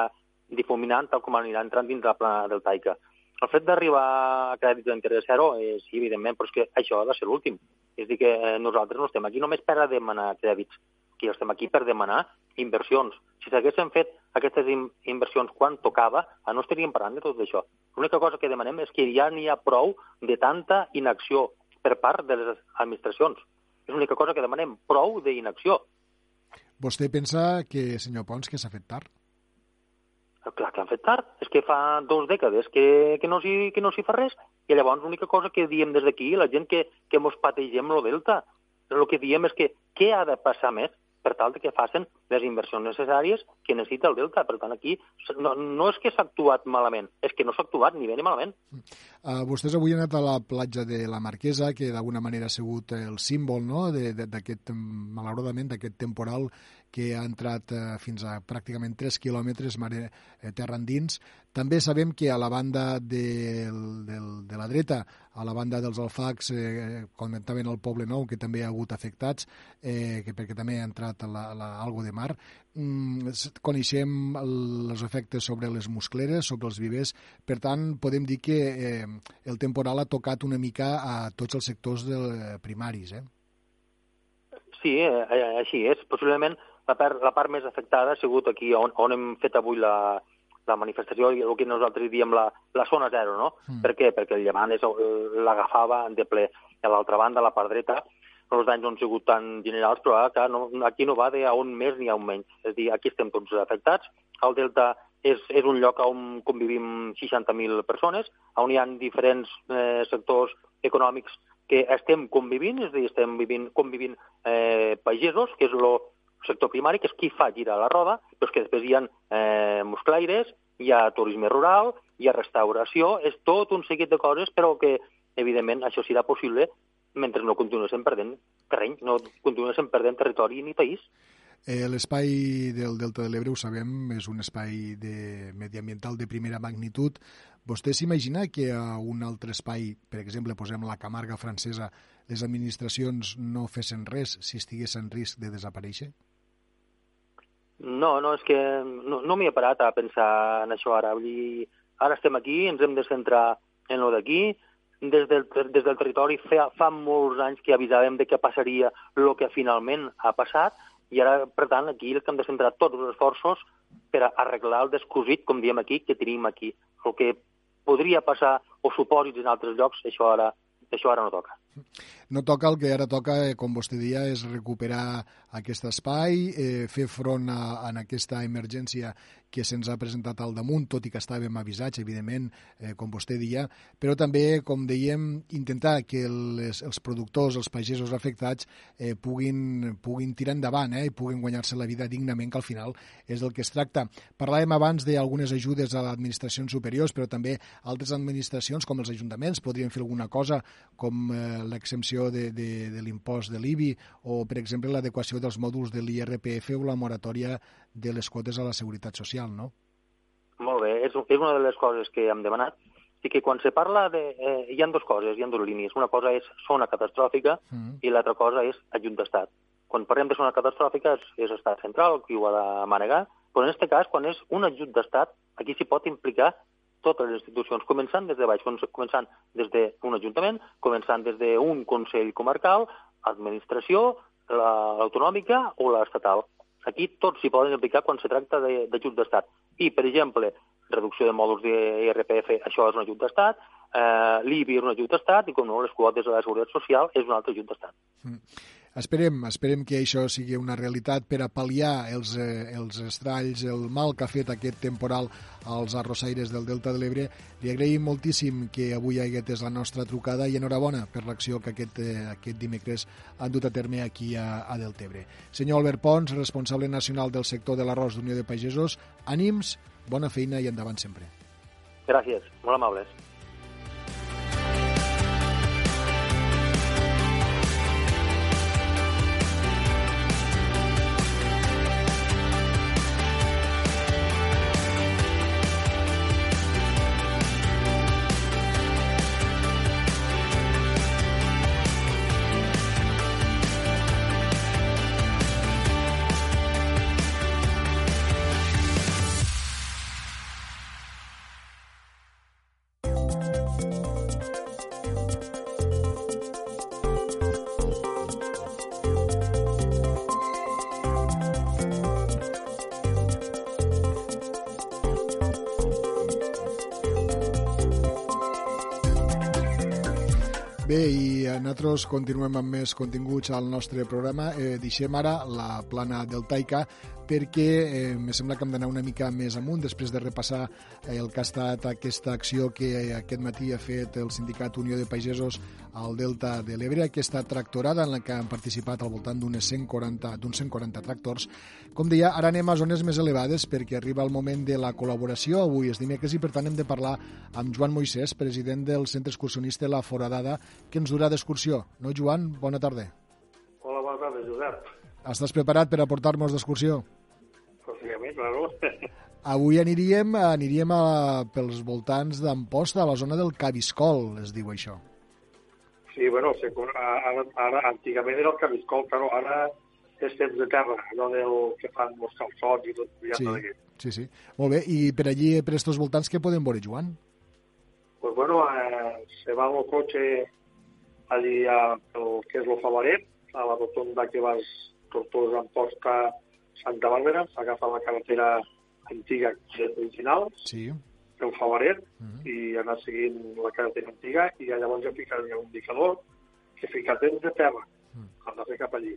difuminant tal com anirà entrant dins la plana del Taica. El fet d'arribar a crèdit d'interès zero, eh, sí, evidentment, però és que això ha de ser l'últim. És dir, que eh, nosaltres no estem aquí només per a demanar crèdits, que estem aquí per demanar inversions. Si s'haguessin fet aquestes inversions quan tocava, ah, no estaríem parlant de tot això. L'única cosa que demanem és que ja n'hi ha prou de tanta inacció per part de les administracions. És l'única cosa que demanem, prou d'inacció. Vostè pensa que, senyor Pons, que s'ha fet tard? Clar que han fet tard, és que fa dos dècades que, que no s'hi no fa res, i llavors l'única cosa que diem des d'aquí, la gent que, que mos pategem lo delta, el que diem és que què ha de passar més per tal que facin les inversions necessàries que necessita el Delta. Per tant, aquí no, no és que s'ha actuat malament, és que no s'ha actuat ni bé ni malament. Uh, vostès avui han anat a la platja de la Marquesa, que d'alguna manera ha sigut el símbol no? d'aquest, malauradament, d'aquest temporal que ha entrat eh, fins a pràcticament 3 quilòmetres mare, eh, terra endins. També sabem que a la banda del, del, de la dreta, a la banda dels alfacs, eh, comentaven el Poble Nou, que també ha hagut afectats, eh, que perquè també ha entrat la, la, algo de mar. Mm, coneixem el, els efectes sobre les muscleres, sobre els vivers, per tant, podem dir que eh, el temporal ha tocat una mica a tots els sectors del, eh, primaris, eh? Sí, eh, eh, així és. Possiblement la part, la part més afectada ha sigut aquí on, on hem fet avui la, la manifestació i el que nosaltres diem la, la zona zero, no? Mm. Per què? Perquè el llevant l'agafava de ple. I a l'altra banda, a la part dreta, els danys no han sigut tan generals, però clar, no, aquí no va de a un més ni a un menys. És a dir, aquí estem tots afectats. El Delta és, és un lloc on convivim 60.000 persones, on hi ha diferents eh, sectors econòmics que estem convivint, és a dir, estem vivint, convivint eh, pagesos, que és el sector primari, que és qui fa girar la roda, però és que després hi ha eh, musclaires, hi ha turisme rural, hi ha restauració, és tot un seguit de coses, però que, evidentment, això serà possible mentre no continuéssim perdent terreny, no continuéssim perdent territori ni país. Eh, L'espai del Delta de l'Ebre, ho sabem, és un espai de mediambiental de primera magnitud. Vostè s'imagina que a un altre espai, per exemple, posem la Camarga francesa, les administracions no fessin res si estigués en risc de desaparèixer? No, no, és que no, no m'hi he parat a pensar en això ara. Vull dir, ara estem aquí, ens hem de centrar en lo d'aquí, des del, des del territori fa, fa molts anys que avisàvem de què passaria el que finalment ha passat i ara, per tant, aquí el que hem de centrar tots els esforços per arreglar el descosit, com diem aquí, que tenim aquí. El que podria passar o supòsits en altres llocs, això ara, això ara no toca. No toca el que ara toca, eh, com vostè dia, és recuperar aquest espai, eh, fer front a, a aquesta emergència que se'ns ha presentat al damunt, tot i que estàvem avisats, evidentment, eh, com vostè dia, però també, com dèiem, intentar que les, els productors, els pagesos afectats, eh, puguin, puguin tirar endavant eh, i puguin guanyar-se la vida dignament, que al final és del que es tracta. Parlàvem abans d'algunes ajudes a administracions superiors, però també altres administracions, com els ajuntaments, podrien fer alguna cosa, com eh, l'exempció de, de, de l'impost de l'IBI o, per exemple, l'adequació dels mòduls de l'IRPF o la moratòria de les quotes a la seguretat social, no? Molt bé, és, és una de les coses que hem demanat. I que quan se parla de... Eh, hi ha dues coses, hi ha dues línies. Una cosa és zona catastròfica mm. i l'altra cosa és ajunt d'estat. Quan parlem de zona catastròfica és, és estat central, qui ho ha de manegar, però en aquest cas, quan és un ajut d'estat, aquí s'hi pot implicar totes les institucions, començant des de baix, començant des d'un ajuntament, començant des d'un consell comarcal, administració, l'autonòmica o l'estatal. Aquí tots s'hi poden aplicar quan se tracta d'ajut d'estat. I, per exemple, reducció de mòduls d'IRPF, això és un ajut d'estat, eh, l'IBI és un ajut d'estat i, com no, les quotes de la Seguretat Social és un altre ajut d'estat. Mm. Esperem, esperem que això sigui una realitat per a pal·liar els, eh, els estralls, el mal que ha fet aquest temporal als arrossaires del Delta de l'Ebre. Li agraïm moltíssim que avui hagués la nostra trucada i enhorabona per l'acció que aquest, eh, aquest dimecres han dut a terme aquí a, a Deltebre. Senyor Albert Pons, responsable nacional del sector de l'arròs d'Unió de Pagesos, ànims, bona feina i endavant sempre. Gràcies, molt amables. Nosaltres continuem amb més continguts al nostre programa. Eh, deixem ara la plana del Taika perquè eh, me sembla que hem d'anar una mica més amunt després de repassar eh, el que ha estat aquesta acció que aquest matí ha fet el Sindicat Unió de Pagesos al Delta de l'Ebre, aquesta tractorada en la que han participat al voltant d'uns 140, 140 tractors. Com deia, ara anem a zones més elevades perquè arriba el moment de la col·laboració. Avui és dimecres i per tant hem de parlar amb Joan Moisès, president del Centre Excursionista La Foradada, que ens durà d'excursió. No, Joan? Bona tarda. Hola, bona tarda, Josep. Estàs preparat per a portar-nos d'excursió? lògicament, claro. Avui aniríem, aniríem a, pels voltants d'Amposta, a la zona del Cabiscol, es diu això. Sí, bueno, ara, ara, antigament era el Cabiscol, però ara és temps de terra, allò del que fan els calçots i tot. Ja sí, sí, sí. Molt bé, i per allí, per estos voltants, què podem veure, Joan? Pues bueno, eh, se va el cotxe allí a, el que és el Favaret, a la rotonda que vas Tortosa, Amposta, Santa Bàrbara, s'agafa la carretera antiga original, sí. el Favaret, uh -huh. i anar seguint la carretera antiga, i llavors ja ficaria un indicador que fica dents de terra, uh -huh. hem de fer cap allí.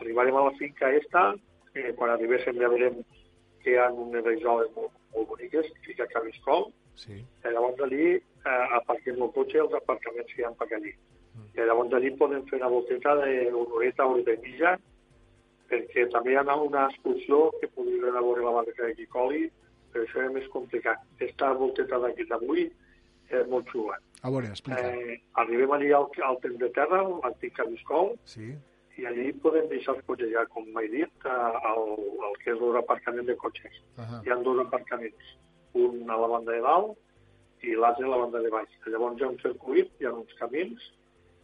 Arribarem a la finca esta, eh, quan arribéssim ja veurem que hi ha unes rajoles molt, molt boniques, fica Cabiscol, sí. i llavors allí eh, aparquem el cotxe els aparcaments que hi ha per allí. I llavors allí podem fer una volteta d'una horeta o de mitja, perquè també hi ha una excursió que podria anar a veure la barca de Quicoli, però això és més complicat. Esta volteta d'aquí d'avui és molt xula. A veure, explica. Eh, arribem allí al, al temps de terra, l'antic Cabiscol, sí. i allí podem deixar els cotxes ja, com m'he dit, al, al que és l'aparcament de cotxes. Uh -huh. Hi ha dos aparcaments, un a la banda de dalt i l'altre a la banda de baix. Llavors hi ha un circuit, hi ha uns camins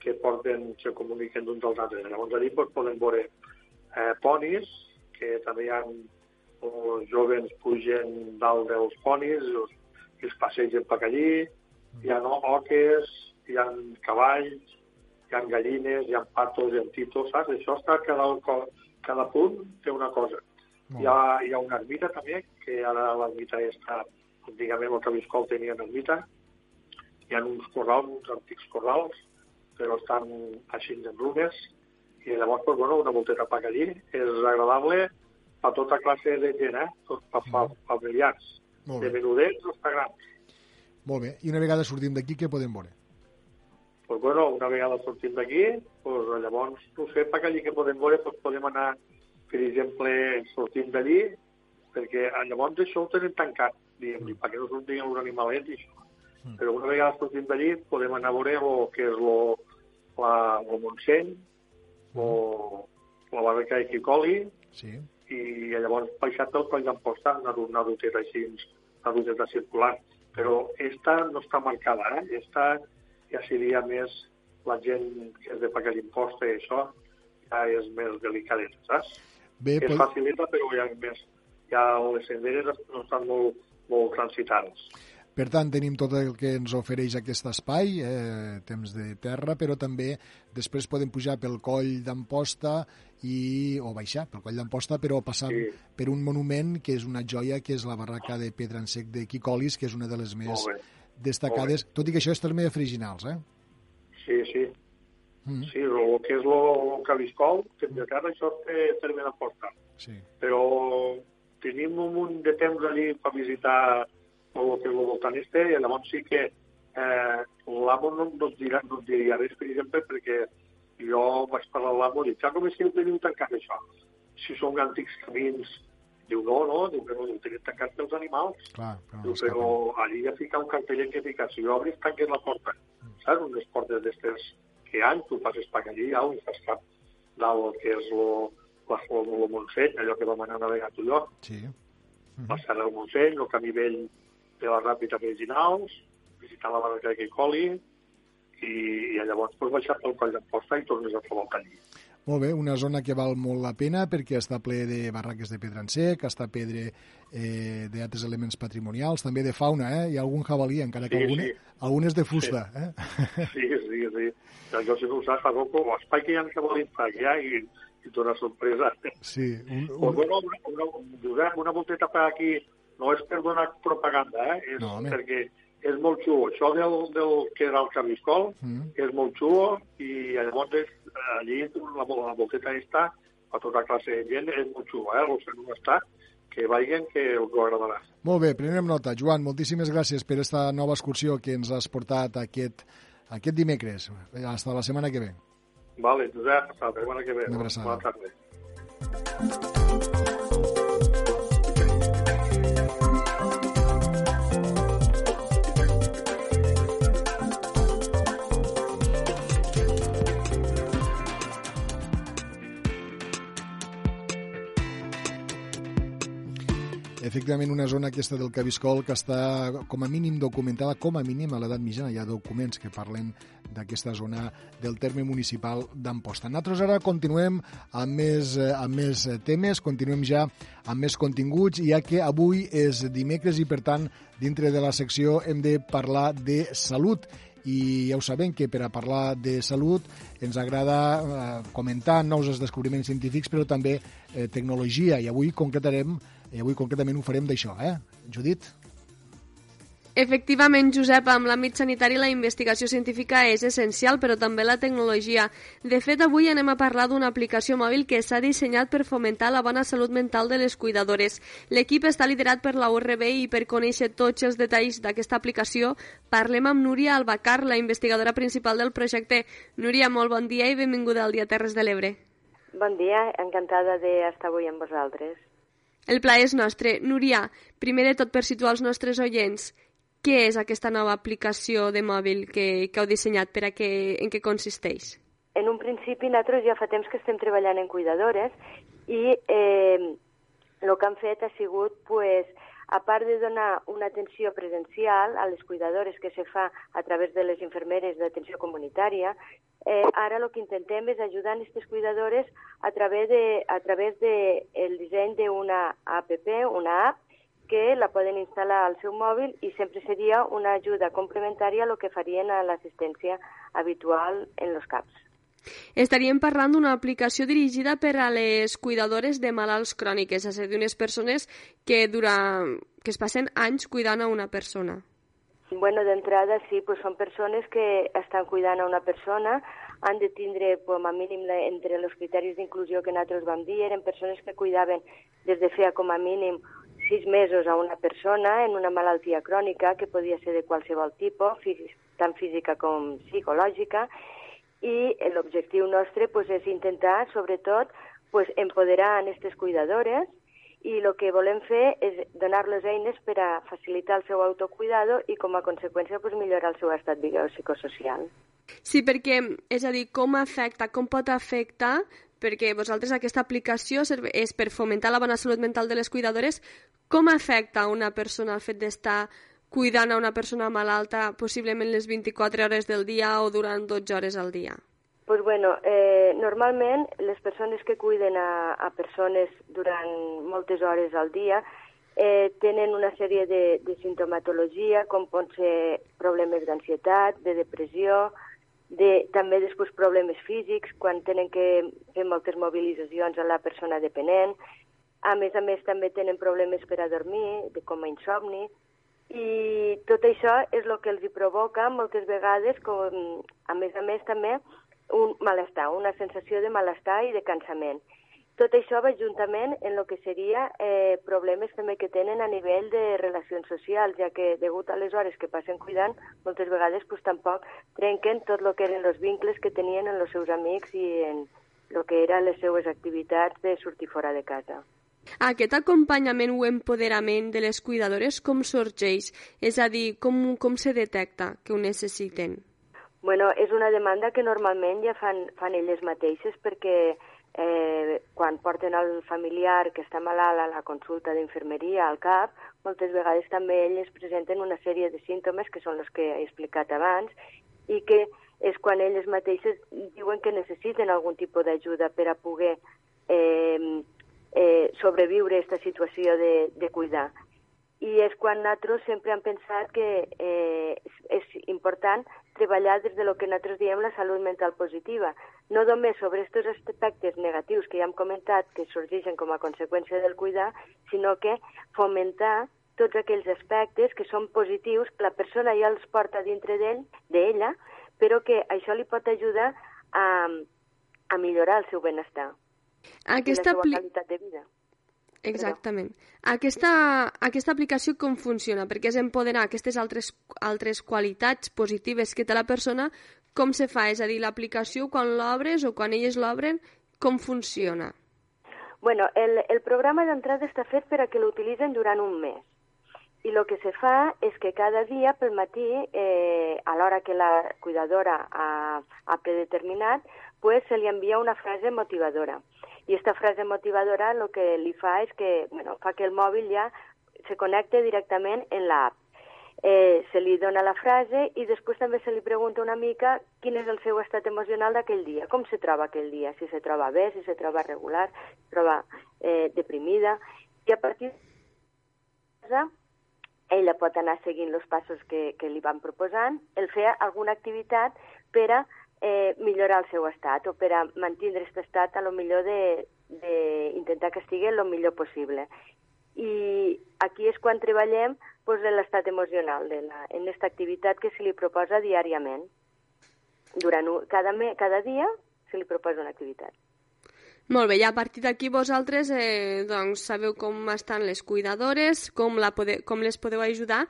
que porten, se comuniquen d'uns als altres. Llavors allí doncs, podem veure eh, ponis, que també hi ha els jovens pugen dalt dels ponis els, i es passegen per allí, hi ha oques, hi ha cavalls, hi ha gallines, hi ha patos, hi ha titos, saps? Això està cada, cada punt té una cosa. Hi ha, hi ha una ermita també, que ara l'ermita està, antigament el Cabiscol tenia una ermita, hi ha uns corrals, uns antics corrals, però estan així en runes, i llavors, pues, bueno, una volteta per allí és agradable a tota classe de gent, eh? Per fa, familiars, de menudets fins a grans. Molt bé, i una vegada sortim d'aquí, què podem veure? Pues bueno, una vegada sortim d'aquí, pues, llavors, no sé, per allí que podem veure, pues, podem anar, per exemple, sortim d'allí, perquè llavors això ho tenen tancat, diguem, mm. perquè no sortim els animalets i això. Mm. Però una vegada sortim d'allí, podem anar a veure el que és lo, la, el Montseny. O la barraca de Quicoli, sí. i llavors baixat del coll d'Amposta, una, una ruteta així, una ruteta circular. Però esta no està marcada, eh? Esta ja seria més la gent que és de pagar l'impost i això ja és més delicadeta, saps? Bé, és pot... facilita, però ja, més, ja les senderes no estan molt, molt transitades. Per tant, tenim tot el que ens ofereix aquest espai, eh, temps de terra, però també després podem pujar pel coll d'Amposta i, o baixar pel coll d'Amposta, però passant sí. per un monument que és una joia, que és la barraca de pedra en sec de Quicolis, que és una de les més destacades, tot i que això és terme de eh? Sí, sí. Mm. Sí, el que és el Cabiscol, que de terra això té terme d'Amposta. Sí. Però tenim un munt de temps allí per visitar este, i llavors sí que eh, l'amo no, no, dirà, no diria res, per exemple, perquè jo vaig parlar amb l'amo i dic, ja com és que ho teniu tancat això? Si són antics camins, diu, no, no, diu, però ho tenen tancat pels animals. Clar, però, diu, però allí ja fica un cartellet que fica, si jo obris, tanques la porta. Mm. Saps? Unes portes d'estes que hi ha, tu passes per allí, ja, i fas cap del que és lo, la, lo Montseny, allò que vam anar a navegar tu i jo. Sí. Mm -hmm. Passar el Montseny, el camí vell de les ràpides originals, visitar la barraca de Quicoli, i, i llavors pues, baixar pel coll d'Amposta i tornes a trobar el canyí. Molt bé, una zona que val molt la pena perquè està ple de barraques de pedra en sec, està pedre eh, d'altres elements patrimonials, també de fauna, eh? Hi ha algun jabalí, encara que Sí, algun, sí. algun és de fusta, Sí. eh? Sí, sí, sí. Jo si no ho saps, fa poc, l'espai que hi ha en Cabalín fa ja i, i dona sorpresa. Sí, un, Pues, bueno, una, una, Josep, una volteta per aquí no és per donar propaganda, eh? és No, home. perquè és molt xulo. Això del, del que era el Cabiscol Mm. és molt xulo i llavors és, allí la, la volteta està a tota classe de gent, és molt xulo, eh? Els que no està, que vagin, que els ho agradarà. Molt bé, prenem nota. Joan, moltíssimes gràcies per esta nova excursió que ens has portat aquest, aquest dimecres. Hasta la setmana que ve. Vale, Josep, hasta la setmana que ve. Una abraçada. Bona tarda. Efectivament una zona aquesta del Cabiscol que està com a mínim documentada, com a mínim a l'edat mitjana. Hi ha documents que parlen d'aquesta zona del terme municipal d'Amposta. Nosaltres ara continuem amb més, eh, amb més temes, continuem ja amb més continguts, ja que avui és dimecres i, per tant, dintre de la secció hem de parlar de salut i ja ho sabem que per a parlar de salut ens agrada eh, comentar nous descobriments científics però també eh, tecnologia i avui concretarem i avui concretament ho farem d'això, eh? Judit? Efectivament, Josep, amb l'àmbit sanitari la investigació científica és essencial, però també la tecnologia. De fet, avui anem a parlar d'una aplicació mòbil que s'ha dissenyat per fomentar la bona salut mental de les cuidadores. L'equip està liderat per la URB i per conèixer tots els detalls d'aquesta aplicació parlem amb Núria Albacar, la investigadora principal del projecte. Núria, molt bon dia i benvinguda al Dia Terres de l'Ebre. Bon dia, encantada d'estar avui amb vosaltres. El pla és nostre. Núria, primer de tot per situar els nostres oients, què és aquesta nova aplicació de mòbil que, que heu dissenyat? Per a què, en què consisteix? En un principi, nosaltres ja fa temps que estem treballant en cuidadores i eh, el que han fet ha sigut, pues, a part de donar una atenció presencial a les cuidadores que se fa a través de les infermeres d'atenció comunitària, eh, ara el que intentem és ajudar aquestes cuidadores a través de, a través de el disseny d'una app, una app, que la poden instal·lar al seu mòbil i sempre seria una ajuda complementària a lo que farien a l'assistència habitual en els CAPs. Estaríem parlant d'una aplicació dirigida per a les cuidadores de malalts cròniques, és a dir, d'unes persones que, durant, que es passen anys cuidant a una persona. Bueno, d'entrada sí, pues són persones que estan cuidant a una persona, han de tindre com a mínim entre els criteris d'inclusió que nosaltres vam dir, eren persones que cuidaven des de feia com a mínim sis mesos a una persona en una malaltia crònica que podia ser de qualsevol tipus, tant física com psicològica, i l'objectiu nostre pues, és intentar, sobretot, pues, empoderar aquestes cuidadores i el que volem fer és donar-les eines per a facilitar el seu autocuidado i, com a conseqüència, pues, millorar el seu estat psicosocial. Sí, perquè, és a dir, com afecta, com pot afectar perquè vosaltres aquesta aplicació és per fomentar la bona salut mental de les cuidadores. Com afecta a una persona el fet d'estar cuidant a una persona malalta possiblement les 24 hores del dia o durant 12 hores al dia? Pues bueno, eh, normalment les persones que cuiden a, a persones durant moltes hores al dia eh, tenen una sèrie de, de sintomatologia, com pot ser problemes d'ansietat, de depressió, de, també després problemes físics, quan tenen que fer moltes mobilitzacions a la persona dependent. A més a més, també tenen problemes per a dormir, de, com a insomni, i tot això és el que els hi provoca moltes vegades, com, a més a més també, un malestar, una sensació de malestar i de cansament. Tot això va juntament en el que seria eh, problemes també que tenen a nivell de relacions socials, ja que degut a les hores que passen cuidant, moltes vegades pues, tampoc trenquen tot el que eren els vincles que tenien amb els seus amics i en el que eren les seues activitats de sortir fora de casa. Aquest acompanyament o empoderament de les cuidadores com sorgeix? És a dir, com, com se detecta que ho necessiten? Bueno, és una demanda que normalment ja fan, fan elles mateixes perquè eh, quan porten el familiar que està malalt a la consulta d'infermeria al CAP, moltes vegades també elles presenten una sèrie de símptomes que són els que he explicat abans i que és quan elles mateixes diuen que necessiten algun tipus d'ajuda per a poder eh, eh, sobreviure aquesta situació de, de cuidar. I és quan nosaltres sempre hem pensat que eh, és important treballar des de lo que nosaltres diem la salut mental positiva, no només sobre aquests aspectes negatius que ja hem comentat que sorgeixen com a conseqüència del cuidar, sinó que fomentar tots aquells aspectes que són positius, que la persona ja els porta dintre d'ell, d'ella, però que això li pot ajudar a, a millorar el seu benestar Aquesta i la seva qualitat de vida. Exactament. Aquesta, aquesta aplicació com funciona? Perquè és empoderar aquestes altres, altres qualitats positives que té la persona, com se fa? És a dir, l'aplicació quan l'obres o quan elles l'obren, com funciona? Bueno, el, el programa d'entrada està fet per a que l'utilitzen durant un mes. I el que se fa és que cada dia pel matí, eh, a l'hora que la cuidadora ha, ha predeterminat, pues, se li envia una frase motivadora. I aquesta frase motivadora el que li fa és que bueno, fa que el mòbil ja se connecta directament en l'app. Eh, se li dona la frase i després també se li pregunta una mica quin és el seu estat emocional d'aquell dia, com se troba aquell dia, si se troba bé, si se troba regular, si se troba eh, deprimida, i a partir de ella pot anar seguint els passos que, que li van proposant, el fer alguna activitat per a eh, millorar el seu estat o per a mantenir aquest estat a lo millor d'intentar que estigui el millor possible. I aquí és quan treballem pues, l'estat emocional de la, en aquesta activitat que se li proposa diàriament. Durant un, cada, me, cada dia se li proposa una activitat. Molt bé, i a partir d'aquí vosaltres eh, doncs, sabeu com estan les cuidadores, com, la pode com les podeu ajudar.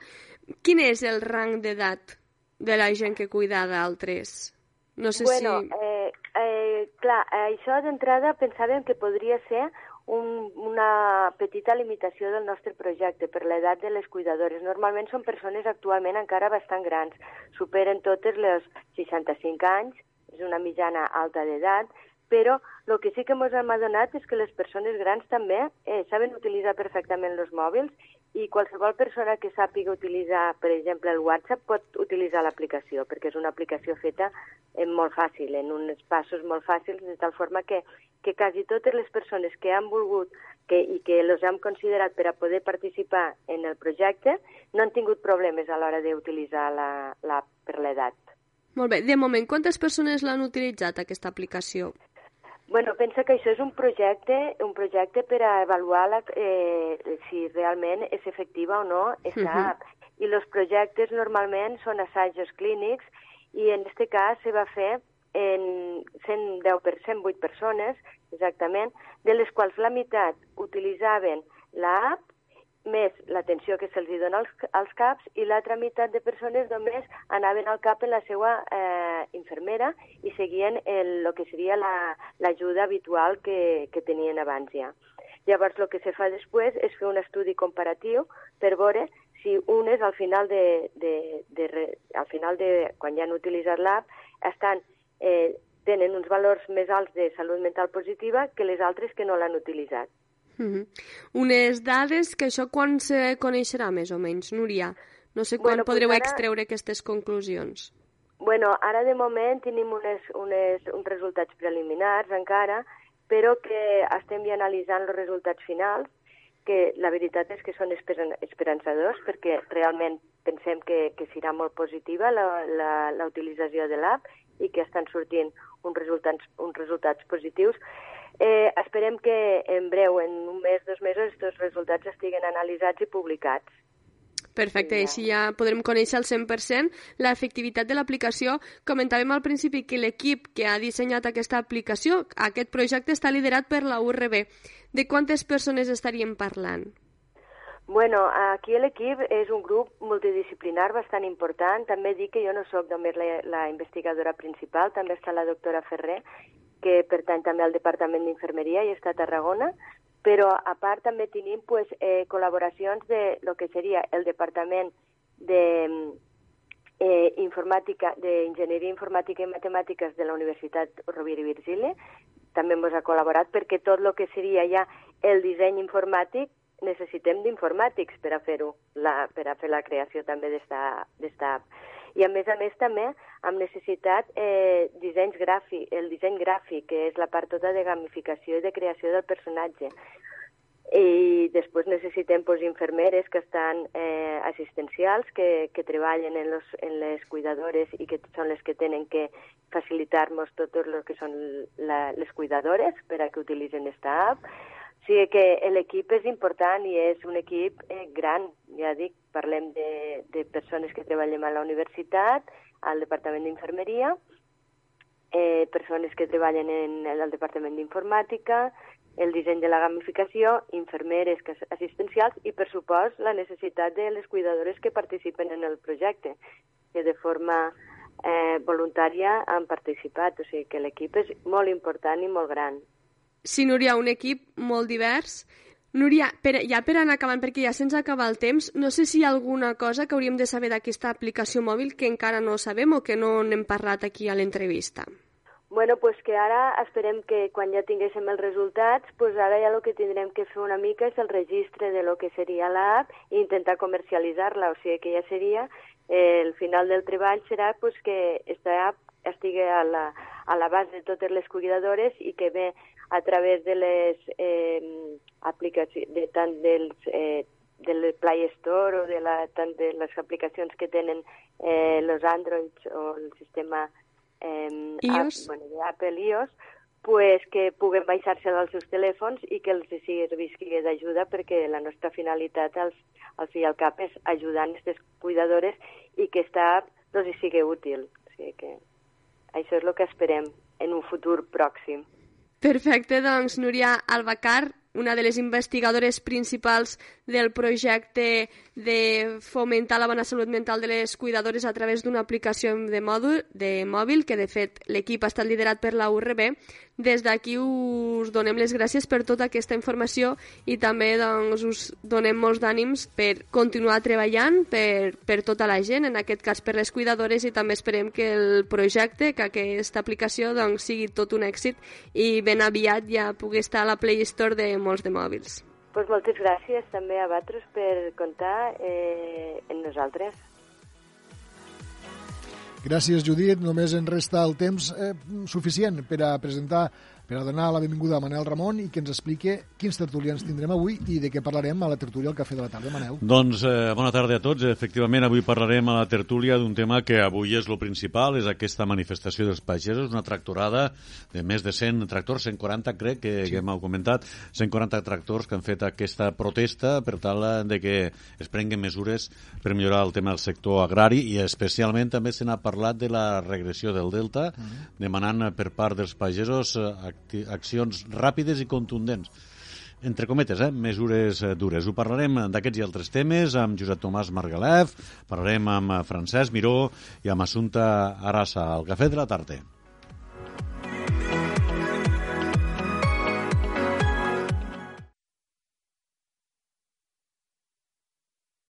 Quin és el rang d'edat de la gent que cuida d'altres? No sé bueno, si... Eh, eh, clar, això d'entrada pensàvem que podria ser un, una petita limitació del nostre projecte per l'edat de les cuidadores. Normalment són persones actualment encara bastant grans, superen totes les 65 anys, és una mitjana alta d'edat, però el que sí que ens hem adonat és que les persones grans també eh, saben utilitzar perfectament els mòbils i qualsevol persona que sàpiga utilitzar, per exemple, el WhatsApp pot utilitzar l'aplicació, perquè és una aplicació feta en molt fàcil, en uns passos molt fàcils, de tal forma que, que quasi totes les persones que han volgut que, i que els hem considerat per a poder participar en el projecte no han tingut problemes a l'hora d'utilitzar l'app la, per l'edat. Molt bé. De moment, quantes persones l'han utilitzat, aquesta aplicació? Bueno, pensa que això és un projecte, un projecte per a avaluar la, eh, si realment és efectiva o no aquesta uh -huh. app. I els projectes normalment són assajos clínics i en aquest cas se va fer en 110 per 108 persones, exactament, de les quals la meitat utilitzaven l'app més l'atenció que se'ls dona als, als CAPs i l'altra meitat de persones només anaven al CAP en la seva eh, infermera i seguien el, el que seria l'ajuda la, habitual que, que tenien abans ja. Llavors, el que se fa després és fer un estudi comparatiu per veure si unes al final de, de, de, de al final de, quan ja han utilitzat l'app, estan eh, tenen uns valors més alts de salut mental positiva que les altres que no l'han utilitzat. Uh -huh. Unes dades que això quan se coneixerà més o menys, Núria? No sé quan bueno, podreu pues ara... extreure aquestes conclusions. Bueno, ara de moment tenim unes, unes, uns resultats preliminars encara, però que estem ja analitzant els resultats finals, que la veritat és que són esperançadors perquè realment pensem que, que serà molt positiva la, la, la utilització de l'app i que estan sortint uns resultats, uns resultats positius Eh, esperem que en breu, en un mes, dos mesos, aquests resultats estiguen analitzats i publicats. Perfecte, així ja podrem conèixer al 100% l'efectivitat de l'aplicació. Comentàvem al principi que l'equip que ha dissenyat aquesta aplicació, aquest projecte està liderat per la URB. De quantes persones estaríem parlant? Bueno, aquí l'equip és un grup multidisciplinar bastant important. També dic que jo no sóc només la, la investigadora principal, també està la doctora Ferrer que pertany també al Departament d'Infermeria i està a Tarragona, però a part també tenim pues, eh, col·laboracions de lo que seria el Departament de eh, informàtica, d'Enginyeria Informàtica i Matemàtiques de la Universitat Rovira i Virgili, també ens ha col·laborat perquè tot el que seria ja el disseny informàtic necessitem d'informàtics per a fer-ho, per a fer la creació també d'esta app i a més a més també hem necessitat eh, dissenys gràfic, el disseny gràfic, que és la part tota de gamificació i de creació del personatge. I després necessitem pues, infermeres que estan eh, assistencials, que, que treballen en, los, en les cuidadores i que són les que tenen que facilitar-nos tot el que són la, les cuidadores per a que utilitzen esta app sigui que l'equip és important i és un equip eh, gran, ja dic, parlem de, de persones que treballem a la universitat, al Departament d'Infermeria, eh, persones que treballen en, el Departament d'Informàtica, el disseny de la gamificació, infermeres assistencials i, per supost, la necessitat de les cuidadores que participen en el projecte, que de forma eh, voluntària han participat. O sigui que l'equip és molt important i molt gran. Sí, Núria, un equip molt divers. Núria, per, ja per anar acabant, perquè ja se'ns acaba el temps, no sé si hi ha alguna cosa que hauríem de saber d'aquesta aplicació mòbil que encara no sabem o que no n'hem parlat aquí a l'entrevista. Bueno, pues que ara esperem que quan ja tinguéssim els resultats, pues ara ja el que tindrem que fer una mica és el registre de lo que seria l'app i intentar comercialitzar-la, o sigui que ja seria, eh, el final del treball serà pues, que aquesta app estigui a la, a la base de totes les cuidadores i que ve a través de les eh, aplicacions, de tant dels eh, del Play Store o de la, tant de les aplicacions que tenen eh, los Androids o el sistema eh, iOS. App, bueno, d'Apple iOS, pues que puguen baixar-se als seus telèfons i que els servisqui d'ajuda perquè la nostra finalitat al, al fi i al cap és ajudar aquestes cuidadores i que està doncs, hi sigui útil. O sigui que això és el que esperem en un futur pròxim. Perfecte, doncs Núria Albacar, una de les investigadores principals del projecte de fomentar la bona salut mental de les cuidadores a través d'una aplicació de, mòdul, de mòbil, que de fet l'equip ha estat liderat per la URB. Des d'aquí us donem les gràcies per tota aquesta informació i també doncs, us donem molts d'ànims per continuar treballant per, per tota la gent, en aquest cas per les cuidadores, i també esperem que el projecte, que aquesta aplicació doncs, sigui tot un èxit i ben aviat ja pugui estar a la Play Store de molts de mòbils. Pues moltes gràcies també a vosaltres per comptar eh, en nosaltres. Gràcies, Judit. Només en resta el temps eh, suficient per a presentar per a donar la benvinguda a Manel Ramon i que ens expliqui quins tertulians tindrem avui i de què parlarem a la tertúlia al Cafè de la Tarda. Manel. Doncs eh, bona tarda a tots. Efectivament, avui parlarem a la tertúlia d'un tema que avui és lo principal, és aquesta manifestació dels pagesos, una tractorada de més de 100 tractors, 140 crec que, sí. que hem comentat, 140 tractors que han fet aquesta protesta per tal de que es prenguen mesures per millorar el tema del sector agrari i especialment també se n'ha parlat de la regressió del Delta, uh -huh. demanant per part dels pagesos eh, accions ràpides i contundents entre cometes, eh, mesures eh, dures. Ho parlarem d'aquests i altres temes amb Josep Tomàs Margalef, parlarem amb Francesc Miró i amb Assumpta Arassa al Cafè de la Tarda.